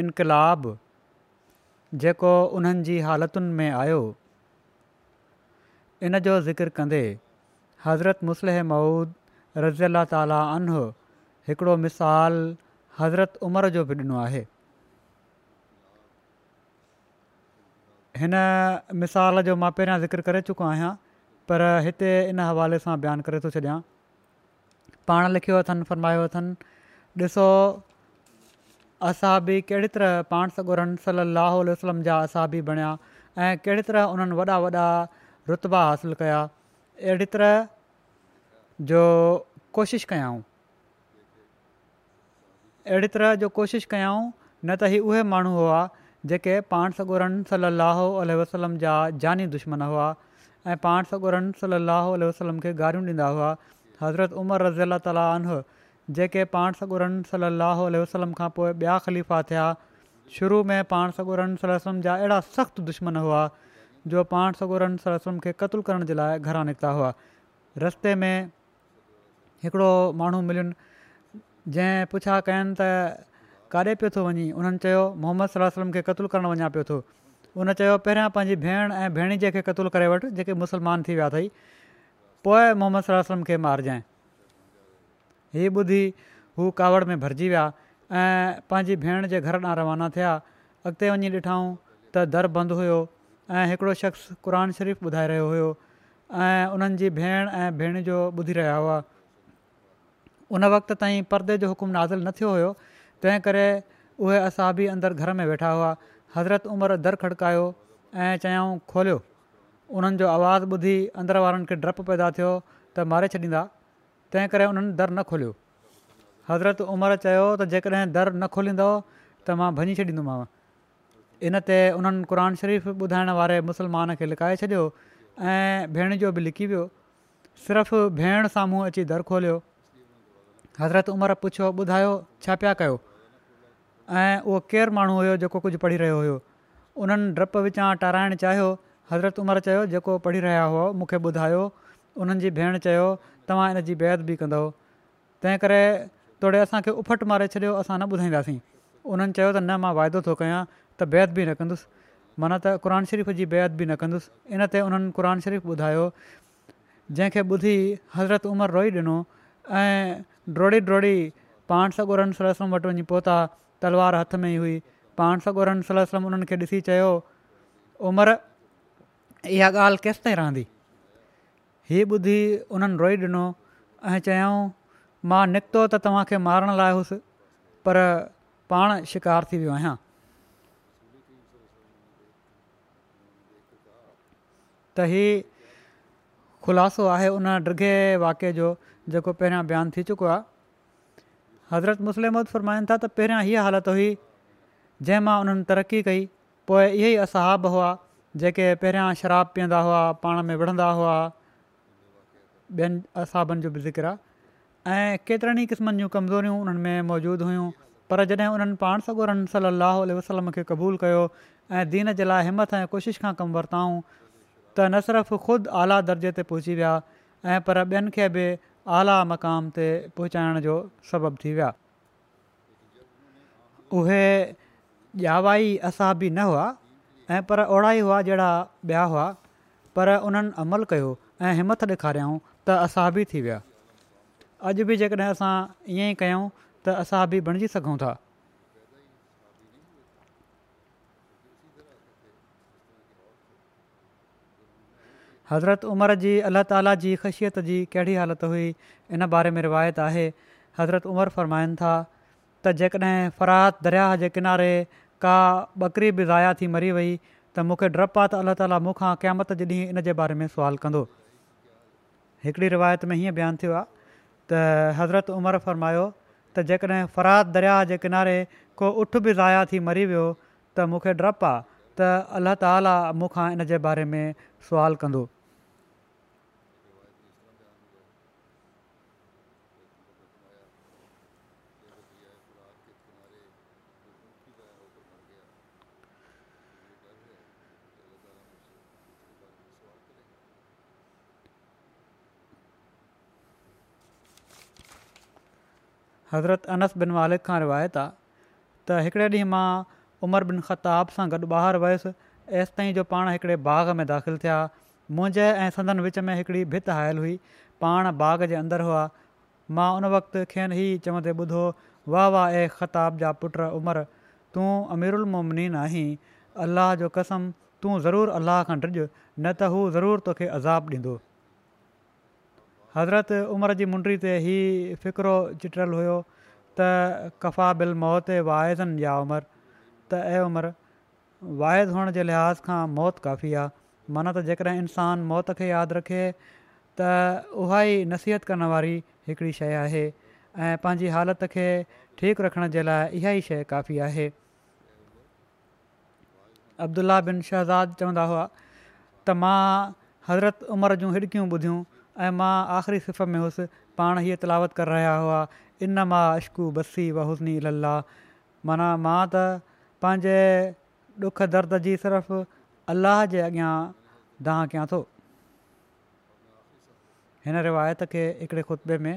इनक़ाब जेको उन्हनि जी हालतुनि में आयो इन जो ज़िक्र कंदे हज़रत मुस्लिह मऊद रज़ी अला ताली अन हिकिड़ो मिसाल हज़रत उमिरि जो बि ॾिनो आहे हिन मिसाल जो मां पहिरियां ज़िक्र करे चुको आहियां पर हिते इन हवाले सां बयानु करे थो छॾियां पाण लिखियो अथनि फरमायो अथनि ॾिसो असां बि कहिड़ी तरह पाण सल अलाहो वसलम जा असां बि बणिया ऐं कहिड़ी तरह उन्हनि वॾा वॾा रुतबा हासिलु कया अहिड़ी तरह जो कोशिशि कयाऊं अहिड़ी तरह जो कोशिशि कयाऊं न त ही उहे माण्हू हुआ जेके पाण स ॻोरनि सलाहु वसलम जा जानी दुश्मन हुआ ऐं पाण सलाहु उल्ह वलम खे गारियूं ॾींदा हुआ हज़रत उमर रज़ी अला तालीह जेके पाण सगोरन सलाहु वसलम खां पोइ ॿिया ख़लीफ़ा थिया शुरू में पाण सगोरन सलम जा अहिड़ा सख़्तु दुश्मन हुआ जो पाण सगोरन सलम खे क़तलु करण जे लाइ घरां निकिता हुआ रस्ते में हिकिड़ो माण्हू मिलियुनि जंहिं पुछा कयनि त काॾे पियो थो वञी उन्हनि चयो मोहम्मद सलमम खे क़तलु करणु वञा पियो थो उन चयो पहिरियां पंहिंजी भेण ऐं भेण खे क़तलु करे वटि जेके मुस्लमान थी विया अथई पोइ मोहम्मद सलमम खे मारजांइ हीअ ॿुधी हू कावड़ में भरिजी विया ऐं पंहिंजी भेण जे घर ॾांहुं रवाना थिया अॻिते वञी ॾिठाऊं त दर बंदि हुयो ऐं हिकिड़ो शख़्स क़ुर शरीफ़ ॿुधाए रहियो हुयो ऐं उन्हनि जी भेण ऐं भेण जो ॿुधी रहिया हुआ उन वक़्त ताईं परदे जो हुकुम नाज़िल न थियो हुयो तंहिं करे उहे असां घर में वेठा हुआ हज़रत उमिरि दर खड़िकायो ऐं चयाऊं खोलियो उन्हनि जो आवाज़ु ॿुधी अंदर वारनि खे डपु पैदा थियो त मारे छॾींदा तंहिं करे उन्हनि दर न खोलियो हज़रत उमिरि चयो त जेकॾहिं दर न खोलींदो त मां भञी छॾींदोमांव इन ते उन्हनि क़ुर शरीफ़ ॿुधाइण वारे मुसलमान खे लिकाए छॾियो ऐं भेण जो बि लिकी वियो सिर्फ़ु भेण साम्हूं अची दर खोलियो हज़रत उमिरि पुछियो ॿुधायो छा पिया कयो ऐं उहो केरु माण्हू हुयो जेको कुझु पढ़ी रहियो हुयो उन्हनि डपु विचां टाराइणु चाहियो हज़रत उमिरि चयो जेको पढ़ी रहिया हुआ मूंखे ॿुधायो उन्हनि जी भेण चयो तव्हां इनजी बेद बि कंदव तंहिं करे तोड़े असांखे उफटि मारे छॾियो असां न ॿुधाईंदासीं उन्हनि चयो त न मां वाइदो थो कयां त बेद बि न कंदुसि माना त क़रान शरीफ़ जी बेद बि न कंदुसि इनते उन्हनि क़ुर शरीफ़ ॿुधायो जंहिंखे ॿुधी हज़रत उमिरि रोई ॾिनो ऐं ड्रोड़ी ड्रोड़ी पाण सगोरन सलम वटि वञी पहुता तलवार हथ में ई हुई पाण सगोरन सलम उन्हनि खे ॾिसी चयो उमिरि इहा ॻाल्हि रहंदी हीअ ॿुधी उन्हनि रोई ॾिनो ऐं चयऊं मां निकितो त तव्हांखे मारण लायो हुउसि पर पाण शिकार थी वियो आहियां त हीउ ख़ुलासो आहे उन डिगे वाकि जो जेको पहिरियां बयानु थी चुको आहे हज़रत मुसलिमत फ़रमाइनि था त पहिरियां हीअ हालति हुई जंहिं मां उन्हनि तरक़ी कई पोइ इहे ई हुआ जेके पहिरियां शराब पीअंदा हुआ पाण में विढ़ंदा हुआ ॿियनि असाबनि जो बि ज़िक्र आहे ऐं केतिरनि ई क़िस्मनि जूं कमज़ोरियूं उन्हनि में मौजूदु हुयूं पर जॾहिं उन्हनि पाण सगोरनि सली अल वसलम खे क़बूलु कयो ऐं दीन जे लाइ हिमथ ऐं कोशिशि खां कमु वरिताऊं त न सिर्फ़ु ख़ुदि आला दर्जे ते पहुची विया ऐं पर ॿियनि खे बि आला मक़ाम ते पहुचाइण जो सबब थी विया उहे ॼाववाई असाबी न हुआ ऐं पर ओड़ा ई हुआ जहिड़ा ॿिया हुआ पर उन्हनि अमल कयो ऐं त असां बि थी विया अॼु बि जेकॾहिं असां ईअं ई कयूं त असां बि बणिजी सघूं था हज़रत उमिरि जी अल्लाह ताला जी ख़शियत जी कहिड़ी हालति हुई इन बारे में रिवायत आहे हज़रत उमिरि फ़रमाइनि था त जेकॾहिं फरहत दरियाह जे किनारे का बकरी बि ज़ाया थी मरी वई त मूंखे डपु आहे त अल्लाह ताला मूंखां क़यामत जे ॾींहुं इन जे बारे में सुवालु कंदो हिकिड़ी रिवायत में हीअं बयानु थियो आहे त हज़रत उमरि फरमायो त जेकॾहिं फरात दरिया जे किनारे को उठ बि ज़ाया थी मरी वियो त मूंखे डपु आहे त अल्लाह ताला मूंखां इन जे बारे में सुवाल कंदो हज़रत अनस बिन मालिक खां रिवायत आहे त हिकिड़े ॾींहुं मां उमर बिन ख़ताब सां गॾु ॿाहिरि वयुसि ऐसि ताईं जो पाण हिकिड़े बाग में दाख़िलु थिया मुंहिंजे ऐं संदन विच में हिकिड़ी भित आयल हुई पाण बाग जे अंदरु हुआ मां उन वक़्ति खेनि ई चवंदे ॿुधो वाह वाह ए ख़ताब जा पुट उमिरि तूं अमीरुलमोमनीन आहीं अल्लाह जो कसम तूं ज़रूरु अलाह खां ॾिजु न त हू ज़रूरु तोखे अज़ाबु ॾींदो हज़रत उमिरि जी मुंडी ते ई फ़िक्रो चिट्रियल हुयो त कफ़ा बिल मौत वाइज़नि या उमिरि त ऐं उमिरि वाइद हुअण जे लिहाज़ खां मौत काफ़ी आहे माना त जेकॾहिं इंसानु मौत खे यादि रखे त उहा ई नसीहत करण वारी हिकिड़ी शइ आहे ऐं पंहिंजी हालति खे ठीकु रखण जे लाइ इहा ई शइ काफ़ी आहे अब्दुल्ला बिन शहज़ाद चवंदा हुआ त मां हज़रति उमिरि जूं हेॾकियूं ॿुधियूं ऐं मां आख़िरी सिफ़ में हुअसि पाण हीअ तिलावत कर रहिया हुआ इन मां अश्कू बसी वहुनी अल्लाह माना मां त पंहिंजे ॾुख दर्द जी सिर्फ़ अलाह जे अॻियां दांह कयां थो हिन रिवायत खे हिकिड़े खुतबे में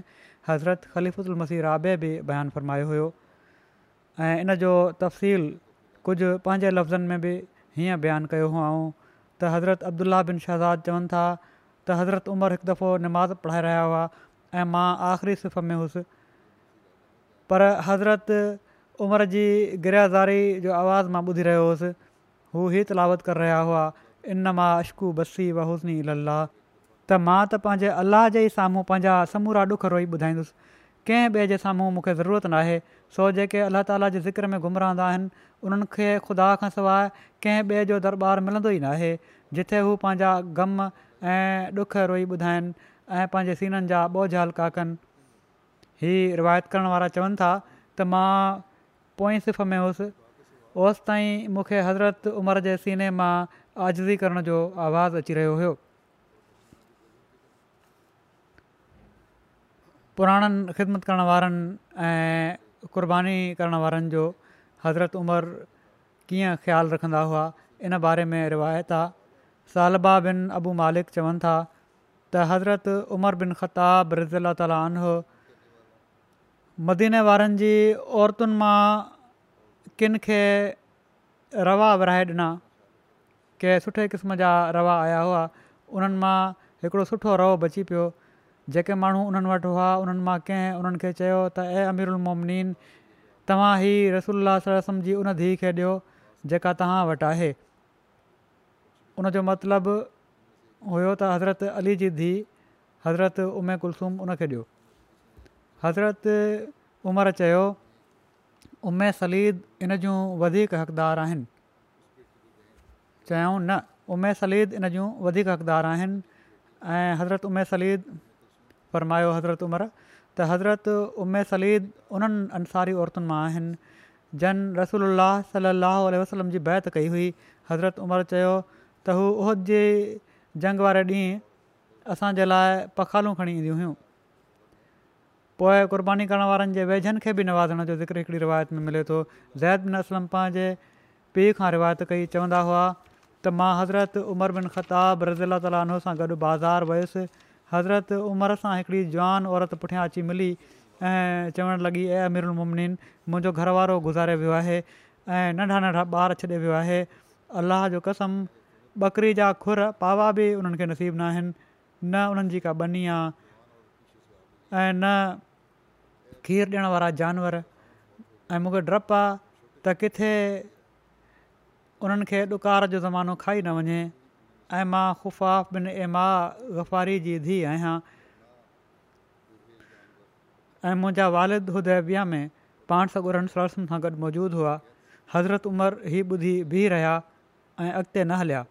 हज़रत ख़लीफ़ुदुल मसीह राबे बि बयानु फ़रमायो हुयो ऐं इन जो तफ़सील कुझु पंहिंजे लफ़्ज़नि में बि हीअं बयानु कयो हुओ त हज़रत अब्दुल्ला बिन शहज़ाद चवनि था त हज़रत उमिरि हिकु दफ़ो नमाज़ पढ़ाए रहिया हुआ ऐं मां आख़िरी सिफ़ में हुयुसि पर हज़रत उमिरि जी गिराज़ारी जो आवाज़ु मां ॿुधी रहियो हुउसि हू ई तलावत कर रहिया हुआ इन मां अश्कू बसी वहूस्नी अलाह त मां त पंहिंजे अलाह जे साम्हूं पंहिंजा समूरा ॾुख रोई ॿुधाईंदुसि कंहिं ॿिए जे साम्हूं मूंखे ज़रूरत नाहे सो जेके अलाह ताला जे ज़िक्र में गुम रहंदा आहिनि उन्हनि खे ख़ुदा खां सवाइ कंहिं ॿिए जो दरबार मिलंदो ई नाहे जिथे हू पंहिंजा ग़म ऐं ॾुख रोई ॿुधाइनि ऐं पंहिंजे सीननि जा ॿोझाल का कनि रिवायत करण वारा चवनि था त मां पोएं सिफ़ में हुउसि ओसि ताईं मूंखे हज़रत उमिरि जे सीने मां आज़ज़ी करण जो आवाज़ु अची रहियो हुयो पुराणनि ख़िदमत करणु वारनि ऐं क़ुर्बानी करणु वारनि जो हज़रत उमिरि कीअं ख़्यालु रखंदा हुआ इन बारे में रिवायत आहे सालबा बिन अबू मालिक चवनि था त हज़रत उमर बिन ख़ताब रिज़ी अला तालो मदीने वारनि जी औरतुनि मां किन खे रवा विरिहाए ॾिना के सुठे क़िस्म जा रवा आया हुआ उन्हनि मां हिकिड़ो सुठो रओ बची पियो जेके माण्हू उन्हनि वटि हुआ उन्हनि मां कंहिं उन्हनि खे चयो त ए अमिर तव्हां ई जी उन धीअ खे ॾियो जेका तव्हां वटि आहे उनजो मतिलबु हुयो त हज़रत अली जी धीउ हज़रत उमे कुलसूम उनखे ॾियो हज़रत उमिरि चयो उमे सलीद इन जूं वधीक हक़दारु आहिनि चयऊं न उमे सलीद इन जूं वधीक हक़दारु आहिनि ऐं हज़रत उमे सलीद फरमायो हज़रत उमरि त हज़रत उमिरि सलीद उन्हनि अंसारी औरतुनि मां आहिनि जन रसूल सलाहु वसलम जी बैत कई हुई हज़रत उमिरि चयो त हू उह जी जंग वारे ॾींहुं असांजे लाइ पखालूं खणी ईंदियूं हुयूं पोइ क़ुरबानी करण वारनि जे वेझनि खे बि नवाज़ण जो ज़िक्र हिकिड़ी रिवायत में मिले थो ज़ैद बिन असलम पंहिंजे पीउ खां रिवायत कई चवंदा हुआ त मां हज़रत उमर बिन ख़ताब रज़ीला ताल बाज़ार वयुसि हज़रत उमिरि सां हिकिड़ी जवान औरत पुठियां अची मिली ऐं चवणु लॻी ऐं अमीर मुमनीन मुंहिंजो घर वारो गुज़ारे वियो आहे ऐं नंढा नंढा ॿार छॾे वियो आहे अलाह जो कसम बकरी जा खुर पावा बि उन्हनि खे नसीबु न आहिनि न उन्हनि जी का बनी आहे ऐं न खीरु ॾियण वारा जानवर ऐं मूंखे डपु आहे त किथे उन्हनि खे जो ज़मानो खाई न वञे ऐं मां ख़ुफ़ाफ़ बिन एमा गफ़ारी जी धीउ आहियां ऐं मुंहिंजा वारिद उदय में पाण सॻ सरसम सरसनि सां गॾु मौजूदु हुआ हज़रत उमिरि ही ॿुधी बीह रहिया ऐं अॻिते न हलिया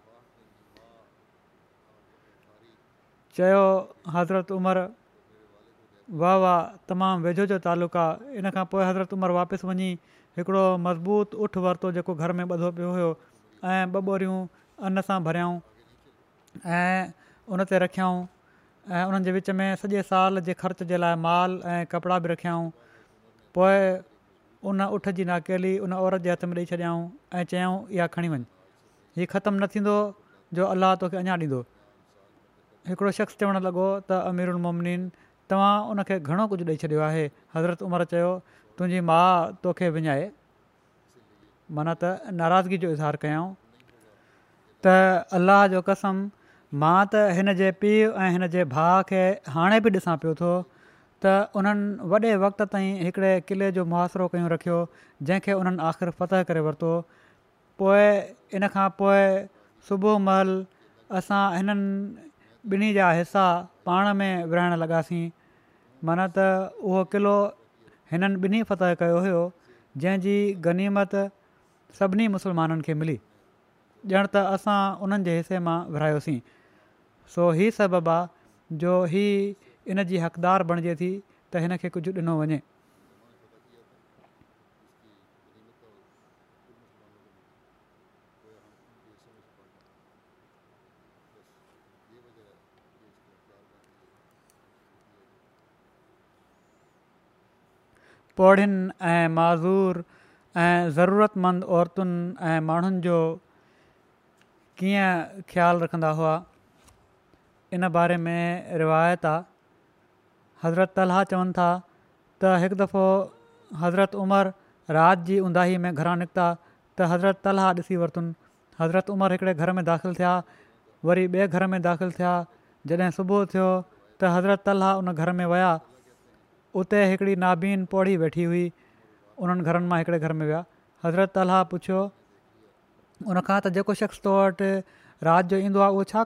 चयो हज़रत उमिरि वाह वाह तमामु वेझो जो तालुक आहे इन खां पोइ हज़रत उमिरि वापसि वञी हिकिड़ो मज़बूत उठ वरितो जेको घर में ॿधो पियो हुयो ऐं ॿ ॿोरियूं अन सां भरियऊं ऐं उन ते रखियाऊं ऐं उन्हनि जे विच में सॼे साल जे ख़र्च जे लाइ माल ऐं कपिड़ा बि रखियाऊं पोइ उन उठ जी नाकेली उन औरत जे हथ में ॾेई छॾियाऊं ऐं चयऊं इहा खणी वञु हीअ ख़तमु न थींदो जो अलाह तोखे अञा ॾींदो हिकिड़ो शख़्स चवणु लॻो त अमीरुमोमनीन तव्हां उनखे घणो कुझु ॾेई छॾियो आहे हज़रत उमिरि चयो तुंहिंजी माउ तोखे विञाए माना त नाराज़गी जो इज़हारु कयऊं त अल्लाह जो कसम मां त हिन जे पीउ ऐं हिन जे भाउ खे हाणे बि ॾिसां पियो थो त उन्हनि वॾे वक़्त ताईं हिकिड़े क़िले जो मुआासिरो कयूं रखियो जंहिंखे उन्हनि आख़िर फ़तह करे वरितो पोइ इन खां पोइ सुबुह महिल असां हिननि ॿिन्ही जा हिसा पाण में विरिहाइण लॻासीं माना त उहो किलो हिननि ॿिन्ही फ़तह कयो हुयो जंहिंजी गनीमत सभिनी मुसलमाननि खे मिली ॼण त असां उन्हनि जे हिसे मां विरिहायोसीं सो हीउ सबबु आहे जो ही इन जी हक़दार बणिजे थी त हिन खे कुझु ॾिनो वञे पौियुनि ऐं मज़ूर ऐं ज़रूरतमंद औरतुनि ऐं माण्हुनि जो कीअं ख़्यालु रखंदा हुआ इन बारे में रिवायत आहे हज़रत तलहा चवनि था त हिकु दफ़ो हज़रत उमिरि राति जी उंदाही में घरां निकिता त हज़रत तलहा ॾिसी वरितनि हज़रत उमिरि हिकिड़े घर में दाख़िलु थिया वरी ॿिए घर में दाख़िलु थिया जॾहिं सुबुह थियो त हज़रत तलहा उन घर में विया उते हिकिड़ी नाबीन पौड़ी वेठी हुई उन्हनि घरनि मां हिकिड़े घर में विया हज़रत अलाह पुछियो उनखां त जेको शख़्स तो वटि राति जो ईंदो आहे उहो छा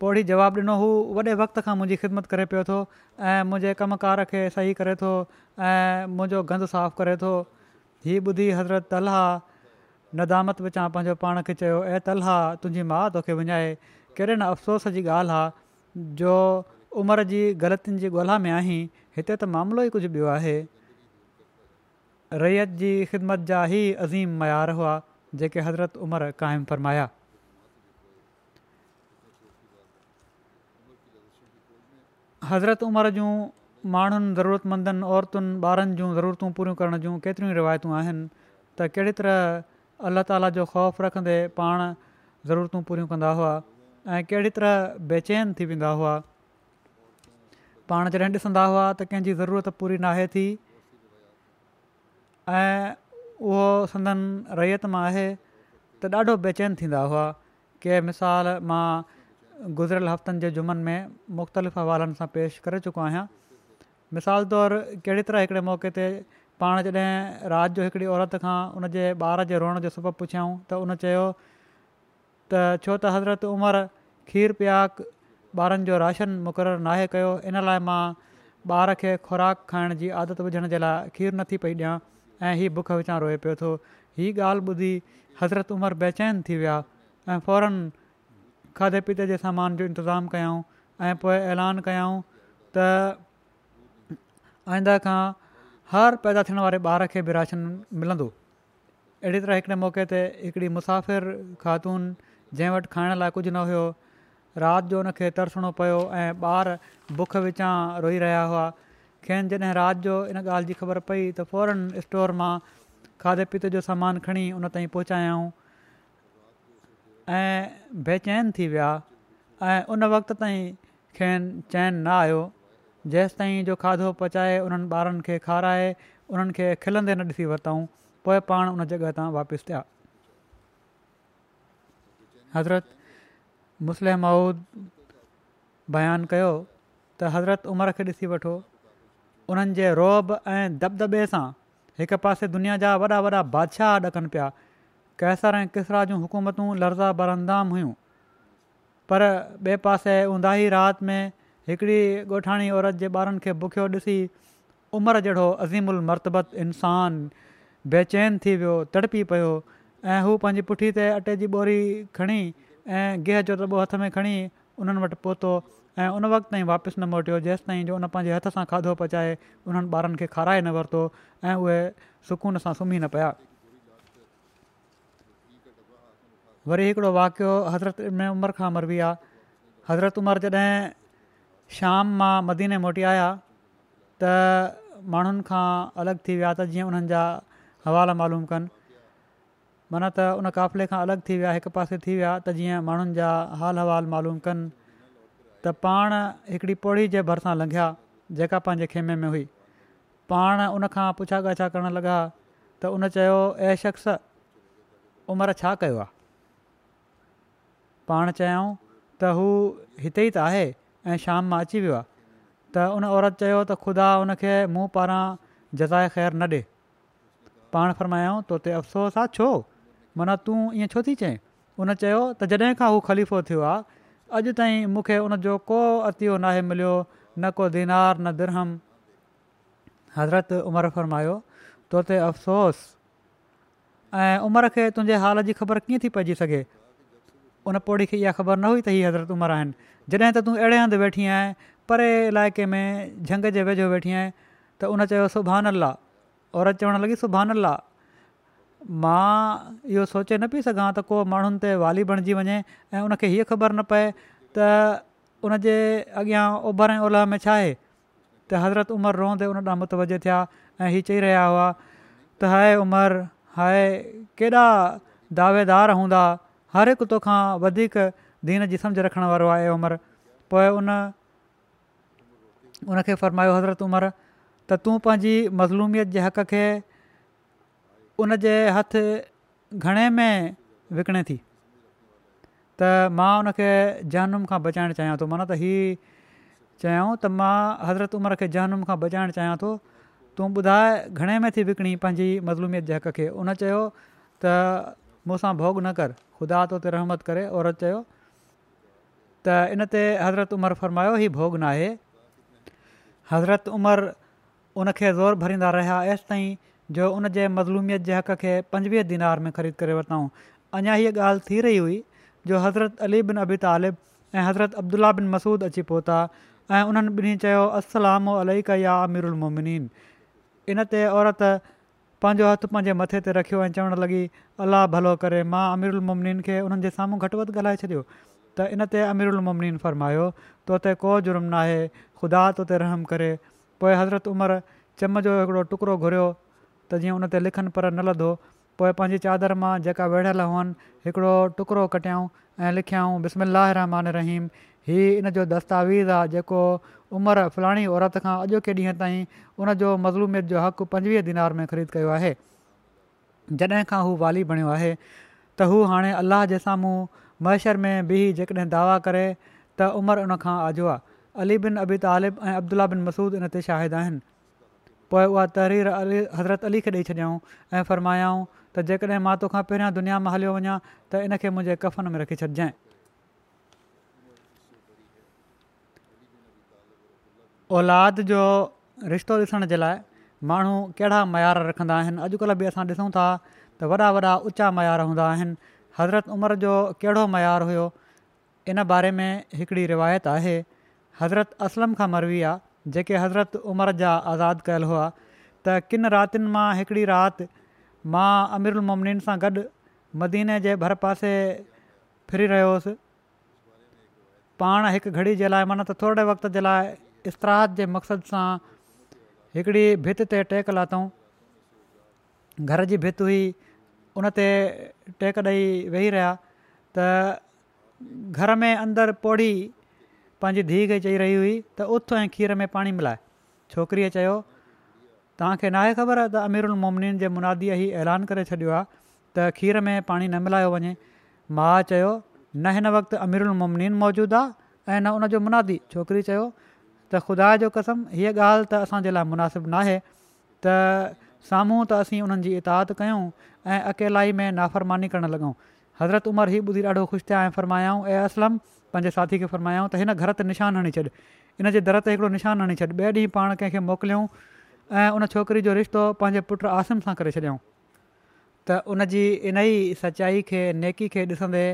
पोड़ी जवाबु ॾिनो हू वॾे वक़्त खां मुंहिंजी ख़िदमत करे पियो थो ऐं मुंहिंजे कमुकार खे सही करे थो ऐं मुंहिंजो गंद साफ़ु करे थो हीअ ॿुधी हज़रत अला नदामत विचां पंहिंजो पाण खे चयो ऐं त अलहा तुंहिंजी माउ तोखे विञाए कहिड़े न अफ़सोस जी ॻाल्हि आहे जो उमिरि जी ग़लतिनि जी ॻोल्हा में आहीं हिते त मामिलो ई कुझु ॿियो आहे रैयत जी ख़िदमत जा ई अज़ीम मयार हुआ जेके हज़रत उमिरि क़ाइमु फरमाया हज़रत उमिरि जूं माण्हुनि ज़रूरतमंदनि औरतुनि ॿारनि जूं ज़रूरतूं पूरियूं करण जूं केतिरियूं रिवायतूं आहिनि त कहिड़ी तरह अलाह ताला जो ख़ौफ़ रखंदे पाण ज़रूरतूं पूरियूं कंदा हुआ ऐं कहिड़ी तरह बेचैन थी वेंदा हुआ पाण जॾहिं ॾिसंदा हुआ त कंहिंजी ज़रूरत पूरी न थी ऐं उहो रैयत मां आहे त ॾाढो बेचैन थींदा हुआ कंहिं मिसाल मां गुज़िरियल हफ़्तनि जे जुमनि में मुख़्तलिफ़ हवालनि सां पेश करे चुको आहियां मिसाल तौरु कहिड़ी तरह हिकिड़े मौक़े ते पाण जॾहिं राति जो हिकिड़ी औरत खां उनजे ॿार जे रोअण जो सबबु पुछियऊं त उन चयो त छो त हज़रत उमिरि खीर पियाक ॿारनि जो राशन मुक़ररु नाहे कयो इन लाइ मां ॿार खे खुराक खाइण जी आदत विझण जे लाइ खीर नथी पई ॾियां ऐं हीअ बुख विचां रोए पियो थो हीअ ॻाल्हि ॿुधी हज़रत उमिरि बेचैन थी विया ऐं फौरन खाधे पीते जे सामान जो इंतज़ाम कयूं ऐं पोइ ऐलान कयूं त आईंदा खां हर पैदा थियण वारे ॿार खे बि राशन मिलंदो अहिड़ी तरह हिकिड़े मौके ते हिकिड़ी मुसाफ़िर खातून जंहिं वटि खाइण लाइ कुझु न हुयो राति जो हुन तरसणो पियो ऐं ॿार बुख विचां रोई रहिया हुआ खेनि जॾहिं राति जो इन ॻाल्हि जी ख़बर पई त फौरन स्टोर मां खाधे पीते जो सामान खणी उन ताईं पहुचायूं ऐं बेचैन थी विया ऐं उन वक़्त ताईं खेनि चैन न आयो जेसि ताईं जो खाधो पचाए उन्हनि ॿारनि खे खाराए उन्हनि खे खिलंदे न ॾिसी वरितऊं पोइ पाण उन जॻह तां वापसि ॾिया हज़रत मुस्लिम माउद बयानु कयो त हज़रत उमिरि खे ॾिसी वठो उन्हनि रोब ऐं दबदबे सां हिकु पासे दुनिया जा वॾा वॾा बादशाह ॾकनि पिया कैसर ऐं किसरा जूं हुकूमतूं लर्ज़ा बरंदाम हुयूं पर ॿिए पासे ऊंधाही राति में हिकिड़ी ॻोठाणी औरत जे ॿारनि खे बुखियो ॾिसी उमिरि जहिड़ो अज़ीमु उलमरतबत इंसानु बेचैन थी वियो तड़पी पियो ऐं हू पंहिंजी पुठीअ ते अटे जी ॿोरी खणी ऐं गेह जो दॿो हथ में खणी उन्हनि वटि पहुतो ऐं उन वक़्त ताईं वापसि न मोटियो जेसिताईं जो उन पंहिंजे हथ सां खाधो पचाए उन्हनि ॿारनि खे खाराए न वरितो ऐं उहे सुकून सां सुम्ही न पिया वरी हिकिड़ो वाक़ियो हज़रत उमर खां मरबी आहे हज़रत उमिरि जॾहिं शाम मां मदीने मोटी आया त माण्हुनि खां अलॻि थी विया त जीअं उन्हनि जा हवाला मालूम कनि माना त उन काफ़िले खां अलॻि थी विया हिकु पासे थी विया त जीअं माण्हुनि जा हाल अहिवालु मालूम कनि त पाण हिकिड़ी पौड़ी जे भरिसां लंघिया जेका पंहिंजे खेमे में हुई पाण उन खां पुछा ॻाछा करणु लॻा त उन चयो ऐं शख़्स उमिरि छा कयो आहे पाण चयाऊं त हू हिते ई त आहे ऐं शाम मां अची वियो आहे त उन औरत चयो त ख़ुदा उन खे पारां जज़ाए ख़ैरु न ॾिए पाण फ़र्मायो तो ते अफ़सोसु आहे छो माना तूं ईअं छो थी चएं उन चयो त जॾहिं खां हू खलीफ़ो थियो आहे अॼु ताईं मूंखे उनजो को अतियो नाहे मिलियो न को दीनार न दिरहम हज़रत उमिरि फ़रमायो तो ते अफ़सोस ऐं उमिरि खे तुंहिंजे हाल जी ख़बर कीअं थी पइजी सघे उन पौड़ी खे इहा ख़बर न हुई त हीअ हज़रत उमिरि आहिनि जॾहिं त तूं अहिड़े हंधु वेठी आहीं परे इलाइक़े में झंग जे वेझो वेठी आहीं त उन चयो सुबान अला औरत चवणु लॻी सुबान अला मां इहो सोचे न पई सघां त को माण्हुनि ते वाली बणिजी वञे ऐं उनखे हीअ ख़बर न पए त जे अॻियां उभर ऐं ओलह में छा आहे त हज़रत उमिरि रोंदे उन ॾाढा मुतवजे थिया ऐं हीअ चई रहिया हुआ त हाय उमिरि हाय केॾा दावेदार हूंदा हर हिकु तोखां वधीक दीन जी समुझ रखण वारो आहे उमिरि पोइ उन उन खे फ़रमायो हज़रत उमिरि त तूं पंहिंजी मज़लूमियत जे हक़ खे उन जे हथ घणे में विकणे थी त मां उनखे जहनुम खां बचाइणु चाहियां थो माना त हीउ चयऊं त मां हज़रत उमिरि खे जहनुम खां बचाइणु चाहियां थो तूं ॿुधाए घणे में थी विकिणी पंहिंजी मज़लूमियत जे हक़ खे उन चयो मूंसां भोग न कर ख़ुदा त रहमत करे औरत चयो त इन ते हज़रत उमर फरमायो ई भोग न आहे हज़रत उमर उनखे ज़ोर भरींदा रहिया एसि ताईं जो उनजे मज़लूमियत जे हक़ खे पंजुवीह दीनार में ख़रीद करे वरितऊं अञा हीअ ॻाल्हि थी रही हुई जो हज़रत अली बिन अबी तालिब ऐं हज़रत अब्दुला बिन मसूद अची पहुता ऐं उन्हनि ॿिन्ही चयो अलसलाम अलिरोमिन इन ते औरत पंहिंजो हथ पंहिंजे मथे ते रखियो ऐं चवणु लॻी अलाह भलो करे मां अमीरुलमुमनीन खे उन्हनि जे साम्हूं घटि वधि ॻाल्हाए छॾियो त इनते अमीरुलमुमनीन फरमायो त उते को जुर्मु नाहे ख़ुदा उते रहम करे पोइ हज़रत उमिरि चम जो हिकिड़ो टुकड़ो घुरियो त जीअं उन ते लिखनि पर न लधो पोइ पंहिंजी चादर मां जेका वेढ़ियल हुअनि हिकिड़ो टुकड़ो कटियाऊं ऐं लिखियाऊं बसि रहमान रहीम हीअ इन जो दस्तावेज़ आहे जेको उमिरि फलाणी औरत खां अॼोके ॾींहं ताईं उनजो मज़लूमियत जो हक़ु पंजवीह दिनार में ख़रीद कयो आहे जॾहिं खां हू वाली बणियो आहे त हू हाणे अलाह जे साम्हूं मैशर में बि जेकॾहिं दावा करे त उमिरि आजो आजोहा अली बिन अबी तालिब ऐं अब्दुला बिन मसूद इन ते शाहिद आहिनि पोइ उहा तहरीर अली हज़रत अली खे ॾेई छॾियाऊं ऐं फ़र्मायाऊं त जेकॾहिं मां तोखां पहिरियां दुनिया मां हलियो वञा त इन खे मुंहिंजे कफ़न में रखी छॾिजांइ औलाद जो रिश्तो ॾिसण जे लाइ माण्हू कहिड़ा मयार रखंदा आहिनि अॼुकल्ह बि असां ॾिसूं था त वॾा वॾा उचा मयार हूंदा आहिनि हज़रत उमिरि जो कहिड़ो मयारु हुयो इन बारे में हिकिड़ी रिवायत आहे हज़रत असलम खां मरवी आहे जेके हज़रत उमिरि जा आज़ादु कयल हुआ त किन रातिनि मां हिकिड़ी राति मां अमिरमन सां गॾु मदीने जे भर पासे फिरी रहियो हुउसि पाण हिकु घड़ी जे लाइ माना त थोरे वक़्त जे लाइ इस्तरा जे मक़सद सां हिकिड़ी भित ते टहिक लाथऊं घर जी भित हुई उन ते टेक ॾेई वेही रहिया त घर में अंदरि पौड़ी पंहिंजी धीउ खे चई रही हुई त उथ ऐं खीर में पाणी मिलाए छोकिरीअ चयो तव्हांखे ख़बर त अमीरु उलमनीन जे मुनादीअ ई ऐलान करे छॾियो आहे त खीर में पाणी न मिलायो वञे माउ चयो न हिन वक़्तु अमीरुमुमनीन मौजूदु आहे ऐं न उन मुनादी छोकिरी त ख़ुदा जो कसम हीअ ॻाल्हि त असांजे लाइ मुनासिबु न आहे त साम्हूं त असीं उन्हनि जी कयूं ऐं में नाफ़रमानी करणु लॻऊं हज़रत उमिरि हीउ ॿुधी ॾाढो ख़ुशि थिया ऐं फ़रमायाऊं ऐं असलम पंहिंजे साथी खे फ़रमायाऊं त हिन घर ते निशान हणी छॾ इन जे दर ते हिकिड़ो हणी छॾु ॿिए ॾींहुं पाण कंहिंखे मोकिलियऊं ऐं उन छोकिरी जो रिश्तो पंहिंजे पुट आसिम सां करे छॾियऊं त इन ई सचाई खे नेकी खे ॾिसंदे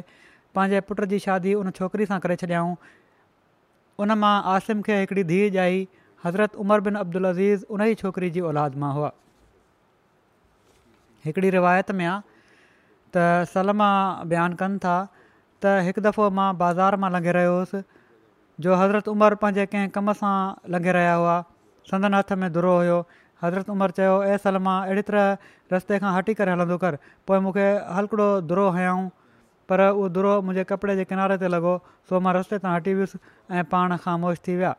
पंहिंजे पुट जी शादी उन छोकिरी सां करे उन मां आसिम खे हिकिड़ी धीउ ॼाई हज़रत उमर बिन अब्दुल अज़ीज़ उन ई छोकिरी जी औलाद मां हुआ हिकिड़ी रिवायत में आहे त सलमा बयानु कनि था त हिकु दफ़ो मां बाज़ारि मां लंघे रहियो हुउसि जो हज़रत उमिरि पंहिंजे कंहिं कम सां लंघे रहिया हुआ संदन हथ में धुरो हुयो हज़रत उमिरि चयो ऐं सलमा अहिड़ी तरह रस्ते खां हटी करे हलंदो कर पोइ मूंखे धुरो हयऊं पर उहो धुरो मुंहिंजे कपिड़े जे किनारे ते लॻो सो मां रस्ते तां हटी वियुसि ऐं पाण ख़ामोश थी विया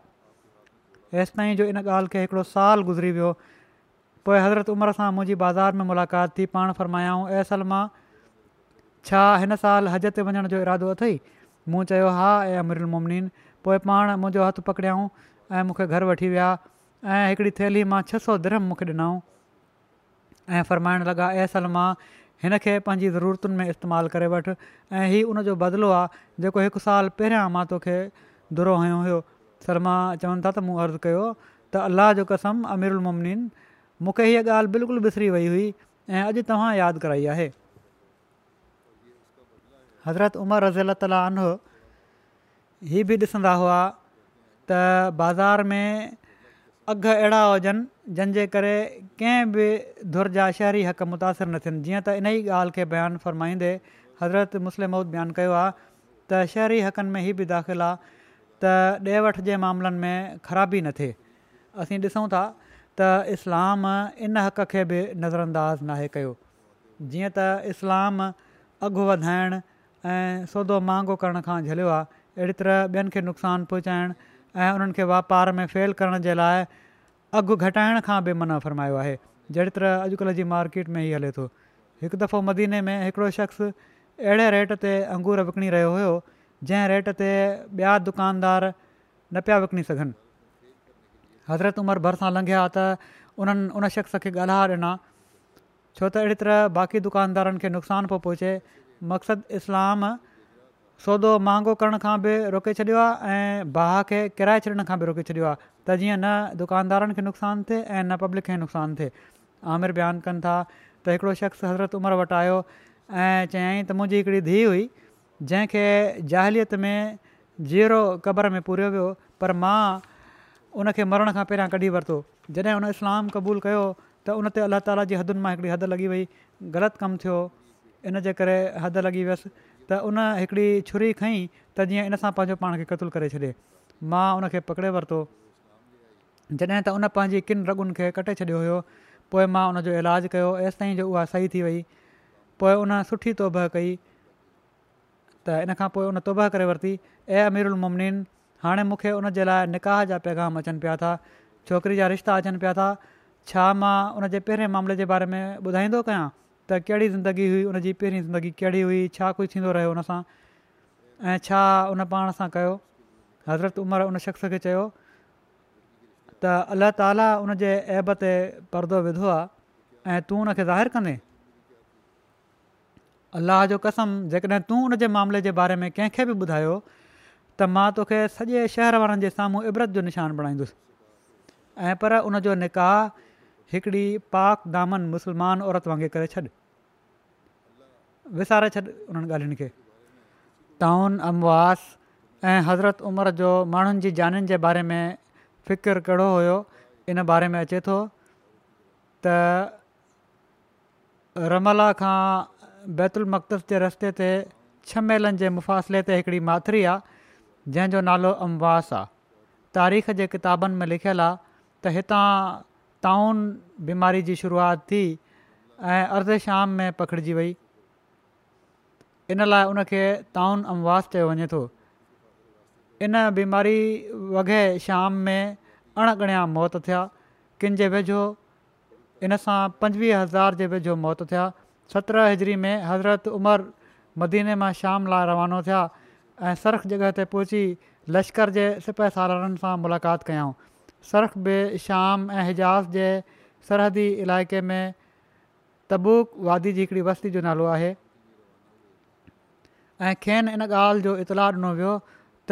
हेसि ताईं जो इन ॻाल्हि खे हिकिड़ो साल गुज़री वियो पोइ हज़रत उमिरि सां मुंहिंजी बाज़ारि में मुलाक़ात थी पाण फ़रमायाऊं असल सलमा छा हिन साल हज ते वञण जो इरादो अथई मूं चयो हा ऐ अमरमन पोइ पाण मुंहिंजो हथ पकड़ियाऊं ऐं मूंखे घरु वठी विया ऐं हिकिड़ी थैली मां छह सौ धर्म मूंखे ॾिनऊं ऐं फरमाइण लॻा एसल सलमा हिनखे पंहिंजी ज़रूरतुनि में इस्तेमालु करे वठि ऐं हीउ उनजो बदिलो आहे जेको हिकु साल पहिरियां मां तोखे दुरो हुयो हुयो सर चवनि था त मूं अर्ज़ु कयो त अल्लाह जो कसम अमीरु उलमनीन मूंखे हीअ ॻाल्हि बिल्कुलु बिसरी वई हुई ऐं अॼु तव्हां यादि कराई आहे हज़रत उमर रज़ीला तालो इहे बि ॾिसंदा हुआ त बाज़ारि में अघ अहिड़ा हुजनि जंहिंजे करे कंहिं बि धुर जा शहरी हक़ मुतासिर न थियनि जीअं त इन ई ॻाल्हि खे बयानु फ़रमाईंदे हज़रत मुस्लिम बयानु कयो आहे त शहरी हक़नि में हीअ बि दाख़िल आहे त ॾे वठि जे मामलनि में ख़राबी न थिए असीं ॾिसूं था त इस्लाम इन हक़ खे बि नज़रअंदाज़ अंदाज़ नाहे कयो जीअं त इस्लाम अघु वधाइणु ऐं सौदो महांगो करण खां झलियो आहे अहिड़ी तरह ॿियनि खे नुक़सानु पहुचाइणु ऐं उन्हनि खे वापार में फेल करण जे लाइ अघु घटाइण खां बि मना फरमायो आहे जहिड़ी तरह अॼुकल्ह जी मार्केट में ई हले थो हिकु दफ़ो मदीने में हिकिड़ो शख़्स अहिड़े रेट ते अंगूर विकिणी रहियो हुयो जंहिं रेट ते ॿिया दुकानदार न पिया विकणी सघनि हज़रत उमर भर सां लंघिया त उन्हनि उन शख़्स खे ॻाल्हा ॾिना छो त अहिड़ी तरह बाक़ी दुकानदारनि खे नुक़सान पियो पहुचे मक़सदु इस्लाम सौदो महांगो करण खां बि रोके छॾियो आहे ऐं बाह खे किराए छॾण खां बि रोके छॾियो आहे त जीअं न दुकानदारनि खे नुक़सानु थिए ऐं न पब्लिक खे नुक़सानु थिए आमिर बयानु कनि था त हिकिड़ो शख़्स हज़रत उमिरि वटि आयो ऐं चयाईं त मुंहिंजी हिकिड़ी धीउ हुई जंहिंखे जाहिलियत में जीरो क़बर में पूरियो वियो पर मां उनखे मरण खां पहिरां कढी वरितो जॾहिं हुन इस्लाम क़बूलु कयो त उन ते अलाह ताला जी हदुनि मां हिकिड़ी हद लॻी वई ग़लति कमु थियो इनजे करे हद लॻी वियसि त उन हिकिड़ी छुरी खईं त जीअं इन सां पंहिंजो पाण खे क़तलु करे छॾे मां उन खे पकिड़े वरितो जॾहिं त उन पंहिंजी किनि खे कटे छॾियो हुयो पोइ मां उनजो इलाज कयो एसि ताईं जो उहा सही थी वई पोइ उन सुठी तोबह कई त इन खां पोइ उन तोबह करे वरिती ए अमीरुलमनीन हाणे मूंखे उनजे लाइ निकाह जा पैगाम अचनि पिया था छोकिरी जा रिश्ता अचनि पिया था छा मां पहिरें मामले जे बारे में ॿुधाईंदो कयां त कहिड़ी ज़िंदगी हुई उनजी पहिरीं ज़िंदगी कहिड़ी हुई छा कोई थींदो रहियो उन सां ऐं छा हुन पाण सां कयो हज़रत उमर उन शख़्स खे चयो त अल्लाह ताला उन जे ऐब ते परदो विधो आहे ऐं तूं उनखे ज़ाहिरु कंदे अलाह जो कसम जेकॾहिं तूं उन जे मामले जे बारे में कंहिंखे बि ॿुधायो त मां तोखे सॼे शहर वारनि जे साम्हूं इबरत जो निशान बणाईंदुसि ऐं पर उन जो निकाह हिकिड़ी पाक दामन मुस्लमान औरत वांगुरु करे छॾ विसारे छॾ उन्हनि ॻाल्हियुनि खे ताउन अमवास ऐं हज़रत उमिरि जो माण्हुनि जी जानि जे बारे में फ़िकिर कहिड़ो हुयो इन बारे में अचे थो त रमला खां बैतुल मकतस जे रस्ते ते छह मेलनि जे मुफ़ासिले ते हिकिड़ी माथिरी आहे जंहिंजो नालो अमवास आहे तारीख़ जे किताबनि में लिखियलु आहे त हितां ताउन बीमारी जी शुरुआति थी ऐं अर्ध शाम में पकिड़िजी वई इन लाइ उनखे ताउन अमवास चयो वञे थो इन बीमारी वगे शाम में अणगणियां मौत थिया किन जे वेझो इन सां पंजवीह हज़ार जे वेझो मौत थिया सत्रहं हजरी में हज़रत उमर मदीने मां शाम लाइ रवानो थिया ऐं सर्ख जॻह ते पहुची लश्कर जे सिपह सालारनि सां मुलाक़ात कयऊं सर्ख़ बि शाम ऐं हेजाज़ जे सरहदी इलाइक़े में तबूक वादी जी हिकिड़ी वस्ती जो नालो आहे ऐं खेनि इन ॻाल्हि जो इतलाह ॾिनो वियो त